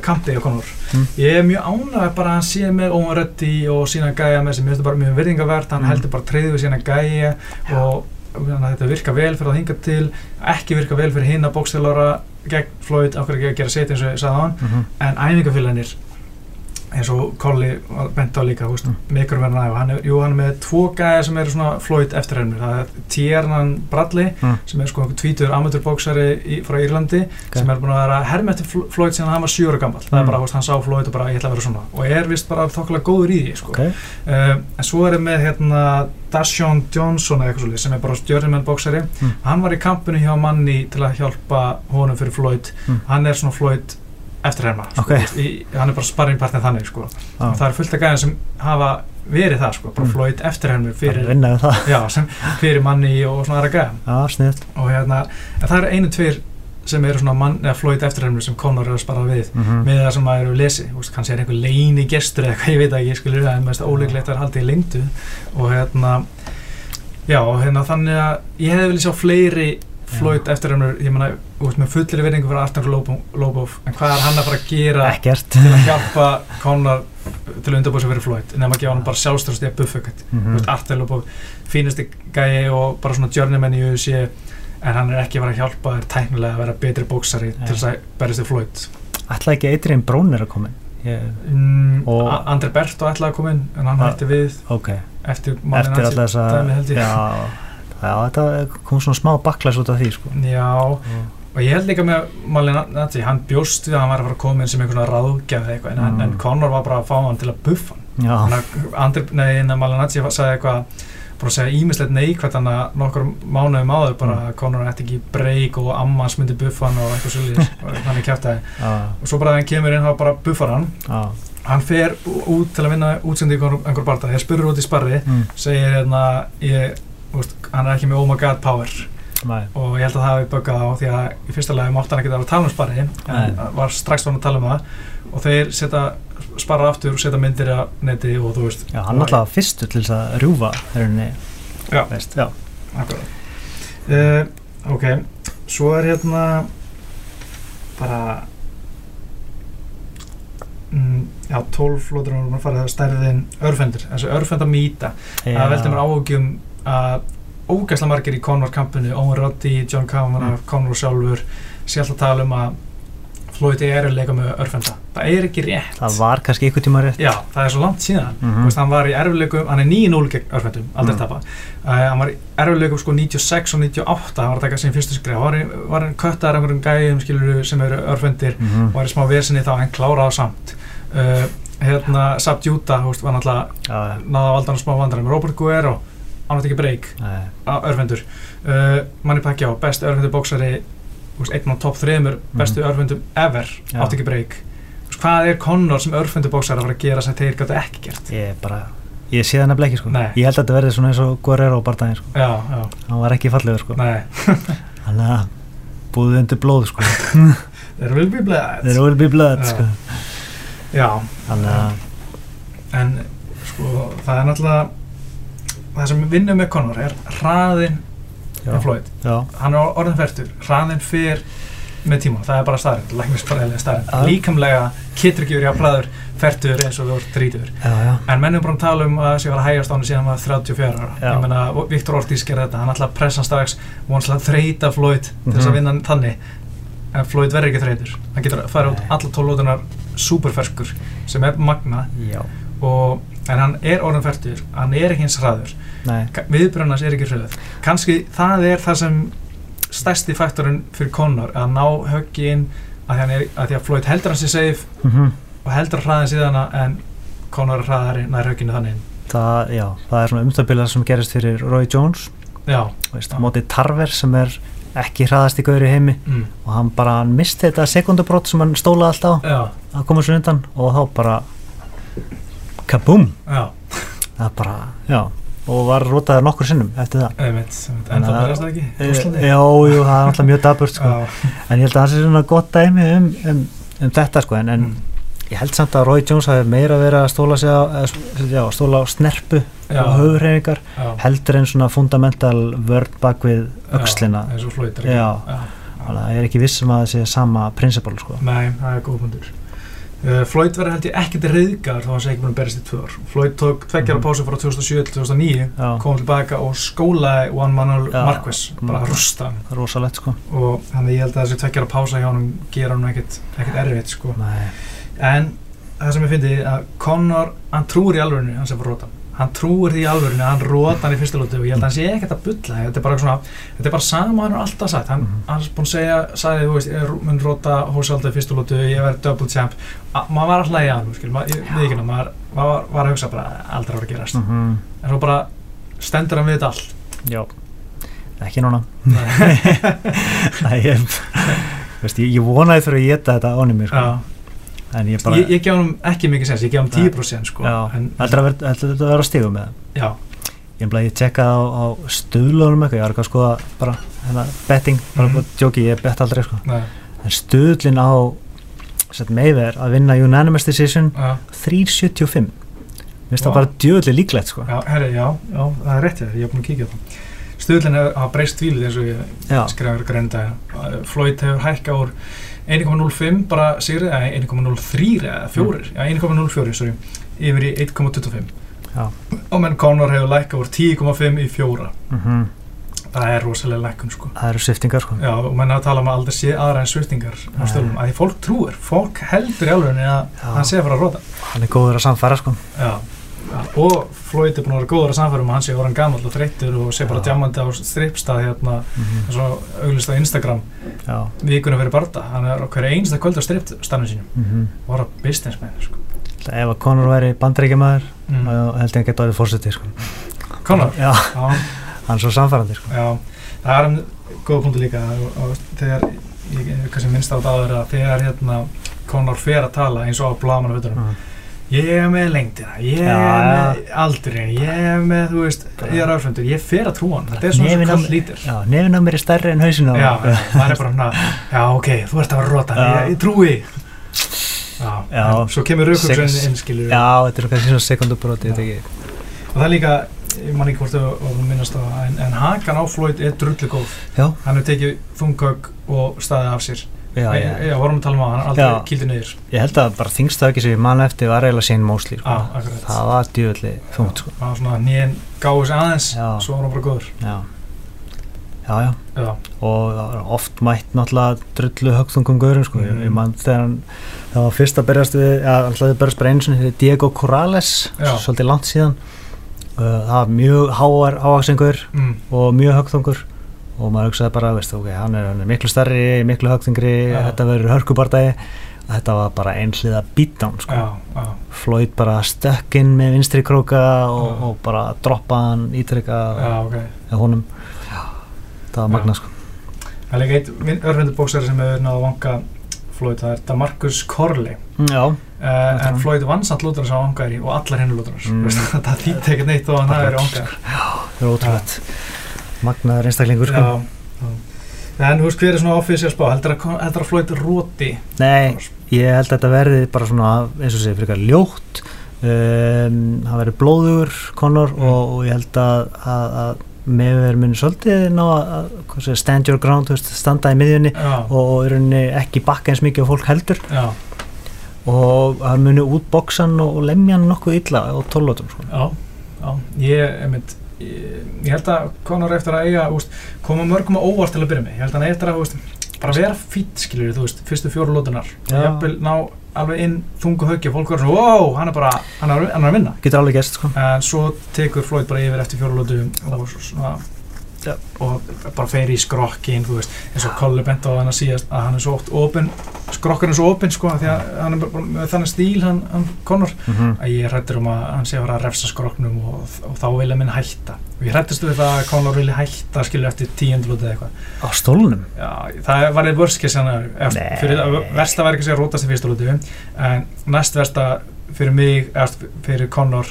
kampið og konur. Mm. ég er mjög ánægð bara að hann sé með Owen Reddy og sína gæja með sem mér finnst bara mjög virðingavert hann Mm. heldur bara treyðu við sína gæja og þannig að þetta virka vel fyrir að hinga til. Ekki virka vel fyrir hinn að bókstælara gegn Floyd, ekki að gera set eins og ég sagði á hann mm -hmm. en æfingafélaginir eins og Colli bent á líka húst, Mm. mikur verðan er, jú, hann er með tvo gæja sem eru svona Floyd eftirhermur það er Tiernan Bradley Mm. sem er sko tvítur amateurbóksari í, frá Írlandi sem er búin að vera herm eftir Fl- Floyd síðan hann var sjóra gammal það er Mm. bara, hann sá Floyd og bara ég ætla að vera svona og er vist bara þokkulega góður í því sko. okay. uh, en svo er með hérna Dashawn Johnson eða eitthvað svolítið sem er bara stjörnumenn bóksari Mm. hann var í kampinu hjá manni til að hjálpa honum fyrir Floyd Mm. hann er svona Floyd eftirherma sko. Ok. í, hann er bara sparringpartner þannig sko. ah, það er fullt af gæðin sem hafa verið það sko, bara Mm. Floyd eftirhermur fyrir já, fyrir manni og svona aðra gæðin sniðt og hérna, það eru einu tveir sem eru svona mann, eða Floyd eftirhermur sem Conor er að spara við mm -hmm. með það sem maður eru lesi, veist, kannski er einhver leini gestur eða eitthvað, ég veit ekki, skilur það en mest óleiklegt að halda í lengdu og hérna já, hérna þannig að ég hefði viljað sjá fleiri Floyd eftirhermur, ég meina, þú veist, með fullir verðingu fyrir Artur Lobov, en hvað er hann að fara að gera ekkert til að hjálpa Conor til að undirbúið sig fyrir Floyd en að gefa hann bara sjálfströst í að buffa eitthvað mm Þú veist, Artur Lobov, fínasti gæi og bara svona journeyman í UFC en hann er ekki að fara að hjálpa þér tæknilega að vera betri bóksari Nei. til þess að berist þér Floyd ætla ekki Adrian Broner að koma inn ég, Mm, Andri Berto ætlaði að koma inn en hann Ah. hætti við ok, eftir manninn eftir hans alltaf dæmi, held ég. já, já, þetta kom svona smá baklæs út af því sko. Já, og ég held líka með Malin Nati, hann bjóst við að hann var að fara að koma inn sem einhvern ráðgjaf eitthvað en, Mm. en Conor var bara að fá hann til að buffa hann. Andri, nei, en Malin Nati sagði eitthvað bara að segja ímislegt neikvægt hann að nokkur mánuðum áður bara Mm. að Conor ætti ekki breyk og ammans myndi buffa hann og eitthvað svolítið hann <laughs> er kjátt já, og svo bara þegar hann kemur inn þá bara buffar hann. Já, hann fer út til að vinna útsendingu einhver, einhver barða, ég spurur út í sparri mm, segir hérna ég, úst, hann er ekki með oh my god power. Nei, og ég held að það hafi böggað á því að í fyrsta lagi mátti hann ekki að vera að tala um sparri en var strax fann að tala um það. Og þeir setja sparra aftur og setja myndir á neti og þú veist. Já, hann alltaf fyrstur til þess að rjúfa rauninni, Já. veist, já. Uh, ok, svo er hérna bara mm, já, 12 flótur og farið það stærðin örfendur, þessu örfendamýta það veldur mér áhugjum að ógæsla margir í Conor kampinu Owen Roddy, John Kavanagh, Mm. Conor sjálfur sé alltaf tala um að Floyd er að leika með örfenda. Það er ekki rétt. Það var kannski ykkur tíma rétt. Já, það er svo langt síðan. Mhm. Þú veist, hann var í erfileikum, hann er 9-0 gegn örfendum, aldrei Mm. tapa uh, hann var í erfileikum sko 96 og 98 hann var að taka sín fyrstu skrif, hann var, var hann köttar einhverjum gæjum skilur sem eru örfendir? Mhm. og var í smá vesinni þá hann kláraði samt. Uh, hérna Sabt Júta var náttúrulega náða að valda hann smá vandræðum. Robert Guerrero, hann átti ekki breyk já, örfendur. Uh, Manny Pacquiao, best örfendur bóksari þú veist, einn á topp þreymur bestu örfendum ever, Já. átti ekki breyk hvað er Conor sem örfendur bóksari að fara að gera sem þeir gætu ekki gert? Ég er bara ég sé það nefnilega ekki sko. Nei. ég held að þetta verði svona eins og Guerrero bardaginn sko. Já, já, hann var ekki fallegur sko. <laughs> Þannig að búðu undir blóð sko. <laughs> There will be blood. There will be blood Já. sko. Já, að en sko, það er náttúrulega það sem við vinnum með Conor er hraðin já, með Floyd. Já, hann er orðin færtur, hraðin fyrr með tíma, það er bara staðrind, læknisfræðilega staðrind Já. líkamlega verið að hraður færtur eins og þú ert þrítur já, já, en menn er bara að tala um að það sé að að hægast á hann síðan var 34 ára. Já. ég meina, Viktor Ortiz gerði þetta, hann ætla að pressa strax og hann að þreita Floyd til þess að Mhm. vinna þannig. En Floyd verður ekki þreitur hann getur að fara út alla tólótunar superferskur sem er magna já, og, en hann er orðin færtur hann er ekki eins hraður. Viðbröðnars er ekki hröð. Kannski það er það sem stærsti faktorinn fyrir Conor að ná höggi inn að er, að því að Floyd heldur hann sér safe mm og heldur hraðin síðan en Conor hraðari nær högginu þannig það, já, það er svona umstabilið sem gerist fyrir Roy Jones. Já, veist, Já. á móti Tarver sem er ekki hraðast í gauri heimi mm. og hann bara misti þetta sekundubrót sem hann stólaði alltaf á að koma svo undan og þá bara kabúm já. Það bara, já. Og var rótaður nokkur sinnum eftir það. Einmitt, einmitt. en það að- verðast það ekki e, já, jú, það er alltaf mjög daburt sko. já, en ég held að það sé svona gott dæmi um, um, um þetta sko. En, en mm. ég held samt að Roy Jones hafi meira verið að stóla sig á, já, stóla á snerpu já, og höfurreiningar heldur en svona fundamental vörd bak við og Floyd er er ekki viss um að það sé sama prinsipal sko. Nei, það er góð pundur uh, Floyd verður held ég ekkert reyðgar þá hann sé ekki búin að berist í tvö ár Floyd tók tveggjara Mhm. pásu frá 2007 til 2009 já, kom tilbaka og skólaði Juan Manuel Já. Marquez bara Mhm. að rústa hann rosalegt sko og þannig ég held að þessi tveggjara pása hjá hann gera hann ekkert, ekkert erfitt sko. Nei. en það sem ég fyndi að Conor, hann trúir í alvörinu hann sem var róta hann trúir því í að hann róta hann í fyrsta lótu og ég held að hann sé ekkert að bulla. Þetta er bara svona, þetta er bara sama hann er alltaf sagt. Hann, Mhm. hann er búin að segja, sagði veist, ég mun róta hósaldi í fyrsta lótu, ég verði double champ. A- maður var að hlæja hann, skil, maður, ég maður var, var að hugsa bara, aldrei vera að gerast. Mhm. en svo bara stendur hann við þetta allt. Já, ekki núna. Nei. <laughs> Nei, ég, veist, ég, ég vonaði fyrir að geta þetta ánum mér sko. Ég bara ég, ég gef hann ekki mikið sens, ég gef hann Nei. 10% sko, en, heldur að vera- þetta stigum með það? Já, ég, ég tjekkaði á, á stuðlunum eitthvað, ég var eitthvað að skoða bara hérna, betting, bara mm. djóki, ég bett aldrei sko. nei, en stuðlin á sett meðver að vinna unanimous decision já, 375 mér finnst það bara djöðli líklegt sko. já, herri, já, já, það er rétt hjá þér, ég er búin að kíkja á það. Hefur hafa breyst tvílið eins og ég já, skrifaður greinda Floyd hefur hækka úr 1,05 bara sigrið, eða 1,03 eða 4, já 1,04 sorry, yfir í 1,25 Já. og menn Conor hefur lækka úr 10,5 í 4 mm það er rosalega lækkun sko það eru sviftingar sko. Já, og menn hafa talað um að aldrei sé aðra en sviftingar á Nei. stöðlum, að því fólk trúir fólk heldur í alveg að Já. hann sé að fara að róta hann er góður að samfæra sko. Já, og Floyd er búin að vera góður að samfæra um að hann sé orðan gamall og þreyttur og sé bara djamandi á strippstað hérna, mm eins og auglist á Instagram. Já, vikuna fyrir barda, hann er hverju einsta kvöld á strippstannum sínum. Mm og var að businessman sko. ef að Conor væri bandreikjamaður mm. held ég að geta orðið fórsetið sko. Conor, já, já, hann er svo samfærandi sko. já. Það er hann góða punktu líka. Og, og þegar, ég ég minnst á áður að þegar hérna Conor fer að tala eins og á blaman á mm. Ég er með lengdina, ég er Já, með aldurinn, ég er með, þú veist, ég er áfendur, ég fer að trúa hann, þetta er svona á- kall lítur. já, nefn á mér er stærri en hausin á Já, mér. maður er bara svona, já, ok, þú ert að vera rótan, Já. ég, ég trúi. Já, Já. svo kemur raukvöksun Sex- inn, skilur já, þetta er svona sekundubróti Já. Og það er líka, ég man ekki hvort og þú minnast á það, en, en hakan á Floyd er drullu góð. já, Hann hefur tekið þungögg og staðið af sér. Já, já, ég vorum að tala um það, hann aldrei Já. kýldi niður. ég held að bara þingstöki sem ég man eftir var eiginlega Shane Mosley sko. Já, akkurat. það var djöðli þungt sko. Það var svona nýjan gáði sig aðeins, Já. svo var hann bara góður. já, já, já, Já, og það var oft mætt náttúrulega drullu högþungum gaurum sko, Mhm. ég, ég mann þegar hann það var fyrst að berjast við, já, alltaf þið berjast bara einu sinni fyrir Diego Corrales Já. svolítið langt síðan uh, það var mjög háar ávaksingur mm, og mjög högþungur og maður hugsaði bara, veist, ok, hann er, hann er miklu starri, miklu högþungri, Já. þetta verður hörkubardagi þetta var bara einhliða beatdown sko. já, já, Floyd bara stökkinn með vinstri króka og, Já. og bara droppa hann ítrykka já, ok. og honum það var Já. magna sko Það er líka eitt örfendur bóksari sem hefur náðu að vanka Floyd, það er Damarcus Corley. já, Uh, Þetta er en. Floyd vann samt lútur sem vangaði og allar hinn lútur Mm. <laughs> það þýtti ekkert neitt og hann hafi verið vangaði það er ótrúlega magnaður einstaklingur sko. Já, já. En veist hver er svona ofísið að spá, heldur að, heldur að Floyd róti Nei, ég held að þetta verði bara svona eins og segir frekar ljótt. Um, það verði blóður Conor Mm. og, og ég held að, að, að með verður muni svolítið ná að, segir, stand your ground, veist, standa í miðjunni Já, og, ekki bakka eins mikið og fólk heldur. Og hann muni útboksan og, og lemja hann nokkuð illa á tólótum sko. já, ég, einmitt, ég, ég held að Conor eftir að eiga, úst, koma mörgum á óvart til að byrja með, ég held að hann eftir að, úst, bara vera fýtt, skiljur, þú veist, fyrstu fjóru lótunar, jafnvel ná alveg inn þungu höggi og fólk verður svona, wow, hann er bara, hann er, hann er að vinna. getur alveg gæst sko. En svo tekur Floyd bara yfir eftir fjóru lótu og svona, Já. og bara fer í skrokkin, þú veist, eins og Kolli bent á hann að síðast að hann er svo oft opinn, skrokkur er svo opinn, sko, því að hann er bara með þannig stíl, hann, hann Conor, mm -hmm. að ég hrættur um að hann sé að fara að refsa skroknum og, og þá vilja minn hætta og ég hrættist við það að Conor vilja hætta skilja eftir tíundlútið eitthvað á stólunum Já, það var eða vörskis hann Nei. fyrir versta var ekki að segja rótast í fyrsta lútið en næst versta fyrir mig eða fyrir Conor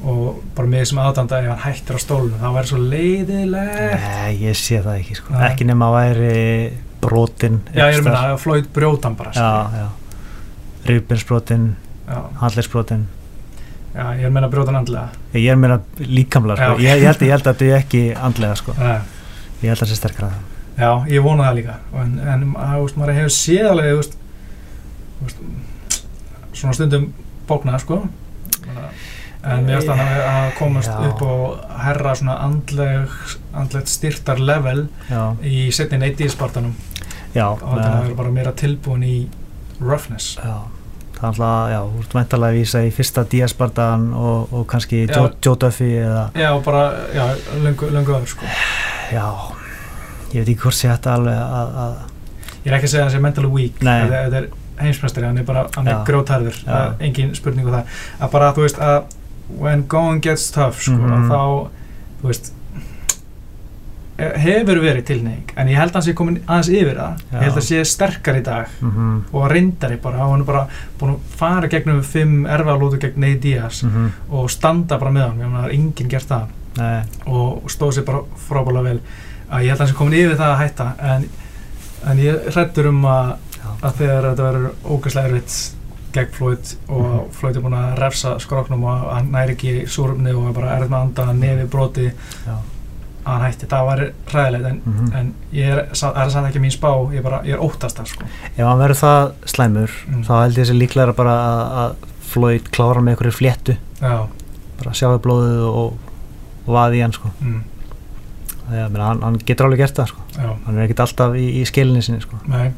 og bara mig sem aðdanda ef hann hættir á stólunum það væri svo leiðilegt Nei, ég sé það ekki sko. Nei. ekki nema að væri brotin Já, ég er að minna að Floyd brjótan bara já, já. Rýpinsbrotin, já, handlegsbrotin já, ég er að minna brjótan andlega. Ég er meira líkamlega sko. Ég, ég, held, ég held að þetta er ekki andlega sko. Nei. ég held að það sé sterkara Já, ég vona það líka. En, en að, maður hefur séð alveg veist, veist, svona stundum bóknað sko en mér finnst hann að, að komast Já. upp og herra svona andleg andlegt styrtar level já, í setni neyti í spartanum já, og þetta með, er bara meira tilbúin í roughness. Já. Það er alltaf, já, þú ert væntalega að vísa í fyrsta Díaspartan og, og kannski. Joe, Joe Duffy eða, Já, og bara, já, löngu öður sko. Já. Ég veit ekki hvort sé þetta alveg að, að Ég er ekki að segja að það sé mentally weak þetta er heimsmestari, hann er bara, hann er grótarður það engin spurning um það. Að bara, þú veist, að when going gets tough, sko, Mhm. að þá veist hefur verið tilneying, en ég held að hann sé komin aðeins yfir það, Já. ég held að sé sterkar í dag mm og reyndari bara, og hann er bara búin að fara gegnum fimm erfaðlótu gegn Ney Díaz -hmm. og standa bara með hann, ég það er enginn gert það. Nei, og stóð sér bara frábæla vel. Að ég held að hann sé komin yfir það að hætta en, en ég hrættur um að, að þegar þetta verður ógæslega erfitt gegn Floyd og Mhm. Floyd er búin að refsa skroknum og hann næri ekki súrumni og er bara erfitt með að anda nefi broti já að hann hætti, það var ræðilegt en, mm en ég er, það er samt ekki mín spá ég er, bara, ég er óttast það sko ef hann verður það slæmur Mm. þá held ég þessi líklega bara að, að Floyd klára með einhverju fléttu já, bara sjáu blóðið og, og vaði í hann sko. mm, Þegar, menna, hann, hann getur alveg gert það sko. já, hann er ekkert alltaf í, í skilinni sinni sko. nei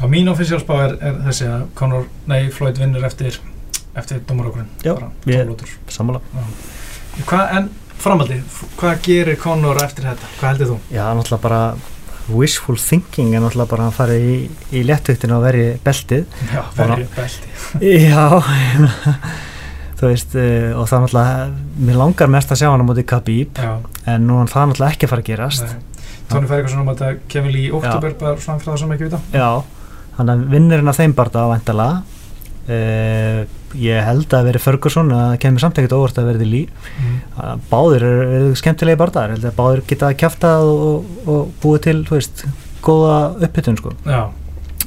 já, mín spá er, er þessi að Conor, nei, Floyd vinnur eftir eftir domarókurinn Já, ég- 12 lótur. sammála Hvað, en framaldi, f- hvað gerir Conor eftir þetta? Hvað heldur þú? já, náttúrulega bara wishful thinking er náttúrulega bara að fara í, í léttöktinu og veri beltið Já, verið belti. <laughs> já þú veist uh, og það náttúrulega mér langar mest að sjá hann á móti Khabib Já, en nú er það náttúrulega ekki að fara að gerast nei. Tony Ferguson um að þetta kemur í oktober bara svona það sem ekki vita. Já, hann er vinnurinn af þeim barða væntalega uh, ég held að veri Ferguson að það kemur samt ekkert óvart að verði lí Mm. báðir eru er skemmtilegi barðar að báðir geta kæftað og, og búið til, þú veist, góða upphittun sko,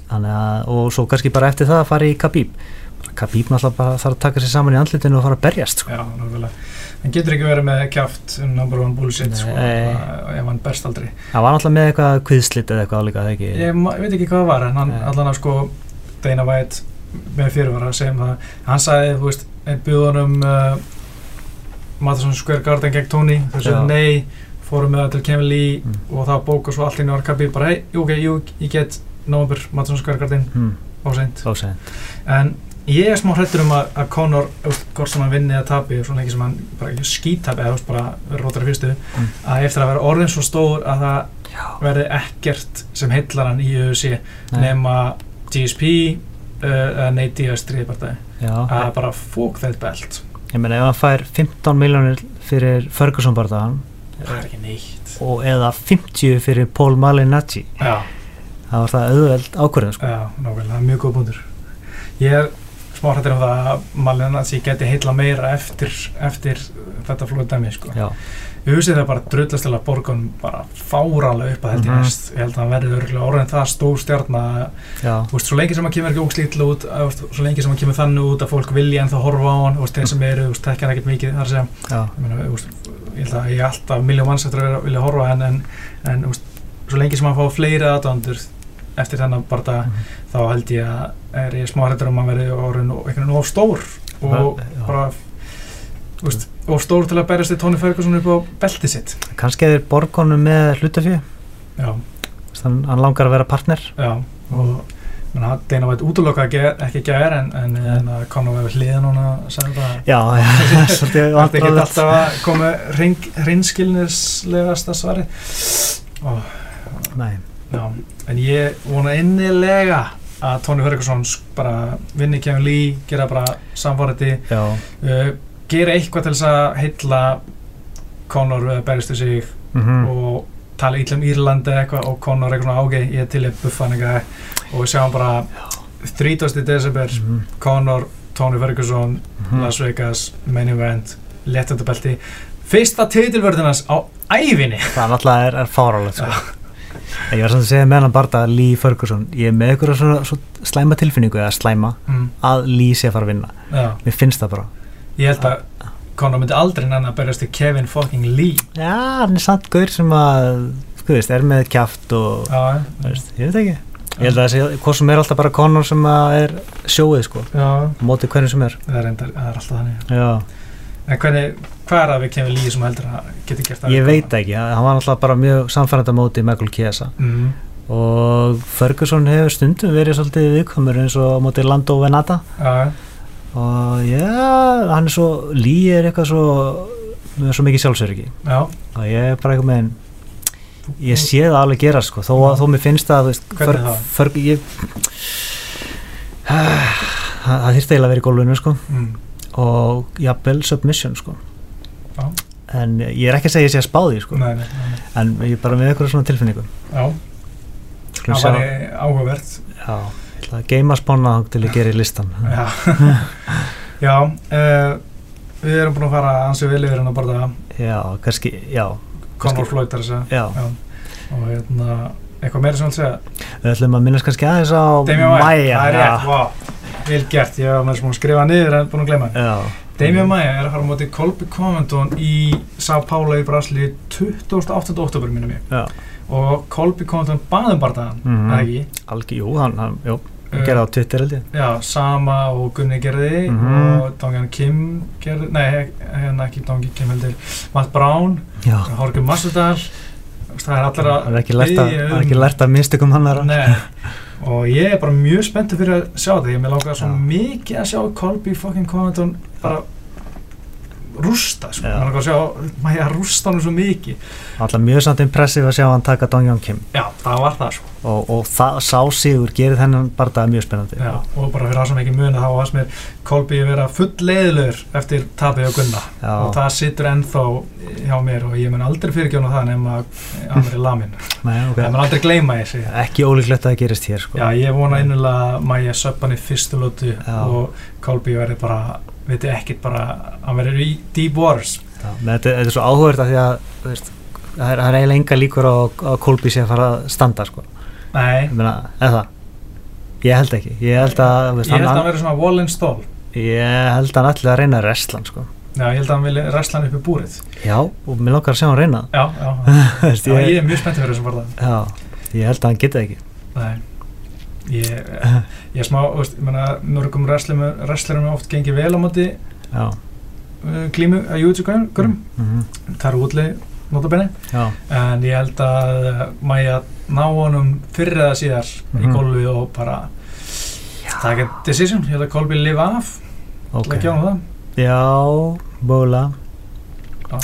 þannig að og svo kannski bara eftir það að fara í Khabib Khabib náttúrulega bara þarf að taka sér saman í andlitinu og fara að berjast sko. já, náttúrulega. Hann getur ekki verið með kjáft um number one bullshit, sko, Nei. að- ef hann berst aldrei. það var náttúrulega með eitthvað kviðslit eða eitthvað líka, það ekki Ég veit ekki hvað það var, en hann allan að sko Dana White með fyrirvara sem það, hann sagði, þú veist, einn bjóðunum uh, Madison Square Garden gegn Tony, þessu Já. nei fórum með það til Kevin Lee Mm. og það bóka svo allt í orkabi bara hei, ok, jú, ég get Nóvambur, Madsson Skargardinn mm, og seint ósegin en ég er smá hrættur um að, að Conor hvort sem hann vinni eða tapi svona ekki sem hann bara skítapi eða bara rótar í fyrstu Mm. að eftir að vera orðin svo stór að það Já, verði ekkert sem heillar hann í UFC nema GSP uh, eða Nate Diaz stríðpartæði að bara fók það belt. Ég meina ef hann fær 15 miljónir fyrir Ferguson barðaðan það er ekki neitt. og eða 50 fyrir Paul Malignaggi já, það var það auðveld ákvörðin sko. já, nákvæmlega, mjög góð búndur ég smá hrættur um það að Malin að ég geti heilla meira eftir, eftir þetta flóðu dæmi sko. Ég hugsi það bara drullast til að borgun bara fáralega upp að held ég Mhm. næst. Ég held að hann verði örgulega orðin það stór stjarn að, já, þú veist, svo lengi sem hann kemur ekki óslítl út, að, veist, svo lengi sem hann kemur þannig út að fólk vilja ennþá horfa á hann, þeir sem eru, tekja hann ekkert mikið, þar að já, ég meina, veist, ég held að ég er alltaf miljón manns eftir að vilja horfa á hann, en, en, veist, svo lengi sem hann fá fleiri aðdándur eftir þennan bara Mhm. þá held ég að er ég smá hrættur um að verði orðin einhvern veginn of stór og Já. bara, veist, of stór til að berjast í Tony Ferguson upp á belti sitt. kannski er borgunum með hlutafjö Já. þannig að hann langar að vera partner Já, og menna, Deina vært útlokka ekki gæðir en, en, en að Conor var við hliðin núna það já, já, svolítið Það er ekki alltaf að koma hreinskilnislegasta svari og, nei, já, en ég vona innilega að Tony Ferguson s- bara vinni Kevin Lee, gera bara samfariti, já, uh, gera eitthvað til þess að heilla Conor við að berjast við sig mhm, og tala illa um Írlandi eitthvað og Conor eitthvað svona ok, ég er til að buffa hann eitthvað og við sjáum bara 30. desember mhm, Conor, Tony Ferguson mhm. Las Vegas, main event léttundabelti, fyrsta titilvörðinans á ævinni það náttúrulega er, er fárálegt sko. Ég var samt að segja með hann bara að Lee Ferguson ég er með ykkur svona, svona slæma tilfinningu eða slæma mm, að Lee sé að fara að vinna. Já, mér finnst það bara. Ég held að Conor myndi aldrei nennan að berjast til Kevin fucking Lee. Já, hann er samt gaur sem að sko veist, er með kjaft og já, veist, ég veit ekki. Ég held að það sé, hvað sem er alltaf bara Conor sem að er sjóið sko, já, á móti hvernig sem er. Það er, reyndar, það er alltaf þannig. Já, en hvernig, hvað er það við Kevin Lee sem heldur að geti gert það ég veit ekki hann var alltaf bara mjög samfærandi á móti Michael Chiesa. Mm, og Ferguson hefur stundum verið svolítið viðkomur eins og á móti Lando Venata. Já, og já, hann er svo Lee er eitthvað svo með svo mikið sjálfsöryggi. Já, og ég er bara eitthvað með ég sé það alveg gera sko. Þó, þó mér finnst það það það þýrst eiginlega að vera í gólfinu sko. Mm, og jafnvel submission sko. Já. en ég er ekki að segja að ég sé að spá því sko. Nei, nei, nei, en ég er bara með eitthvað svona tilfinningu. Já, Skulum það væri áhugavert. Já, ég ætla að geima spána til ég gerir listan Já, <laughs> já uh, við erum búin að fara ansið vel yfir hennar bara já, kannski, já, Conor Floyd að segja. Já. Já. og hérna, eitthvað meira sem vil segja? Við ætlum að minnast kannski aðeins á Maia, Maia, það er rétt, wow, vel gert ég var með sem að skrifa niður en búin að gleyma já, Damian Maia er að fara á móti Colby Covington í São Paulo í Brasli 28. oktober minnum ég já, og Colby Covington baðum barðaðan, Mhm. eða ekki? Algjör, jú, hann, hann, jú, hann Uh, gerði á Twitter held ég. Já, sama og Gunni gerði Mhm. og Dongjan Kim gerði, nei, hérna ekki Dongjan Kim heldur Matt Brown Horgur Massadal það er allir að hann er ekki lært að, er ekki lært að minnstakum hann og ég er bara mjög spenntur fyrir að sjá þetta. Ég með langar svo mikið að sjá Colby fucking Covington bara rústa sko. Mér langar að sjá maður að rústa hann svo mikið alltaf mjög samt impressiv að sjá hann taka Dong Jong Kim já, það var það sko. og, og það sá sigur gerir þennan bardaði mjög spennandi já, og bara fyrir það sem ekki muna þá varst mér Colby að vera full leiðilegur eftir tapið á Gunna Já. og það situr ennþá hjá mér og ég mun aldrei fyrirgjóna það nema að hann er lamin Nei, ég okay. mun aldrei gleyma ég segja ekki ólíklegt að það gerist hér sko. Já, ég vona innilega að Maja Já. Kolby verði bara, hann verður í deep waters. Já, þetta, þetta er svo áhugverð að því að veist, það er, er eiginlega enga líkur á að Kolby að fara að standa sko. Nei, eða, ég held ekki ég held að, veist, ég held að hann, verður svona wall and stall. ég held að hann ætli að reyna wrestlan sko. Já, ég held að hann vilja wrestla hann upp í búrið. já, og mér langar að sjá hann reyna. Já, já, <laughs> Þú veist, já, ég ég, er mjög spenntið fyrir þessum farðan. já, ég held að hann geti það ekki Nei, ég, er smá, veist, ég menna, mörgum wrestlerum er oft gengið vel á móti uh, glímu að jútsu gurum. mm -hmm. Það eru útli notabenni já, en ég held að uh, Maja ná honum fyrir eða síðar í Mhm. golfi og bara taka decision, ég held að Kolby lifa af ok okay. ekki ánum það Já, bóla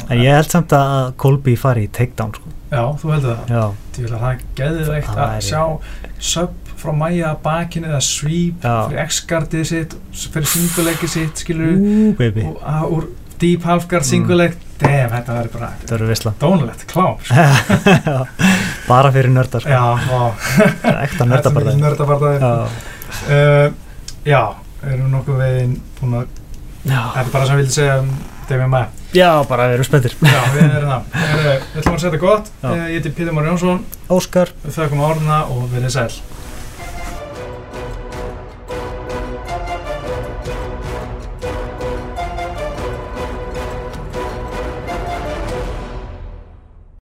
En ég held samt að Colby fari í takedown sko. já, þú heldur það Ég vil að það geði Það að væri- sjá sub frá Maja að bakinu eða sweep Já. fyrir x-gardið sitt fyrir singuleikið sitt, skilur baby. Og að, úr deep half-guard Mm. singuleik damn, þetta verður bara Það eru visla dónulegt, klám sko. <laughs> Bara fyrir nördar sko. <laughs> Ekta nördabarða nördabardaði Já, uh, já, erum við nokkuð veginn búin að, þetta er bara sem við vilja segja um Demi Maja já bara við erum spenntir. Já, við erum það, Heyrðu, <laughs> við ætlum að setja gott. Já. uh, ég heiti Pítur Már Jónsson, Óskar. Við þakkum áruna og verið sæl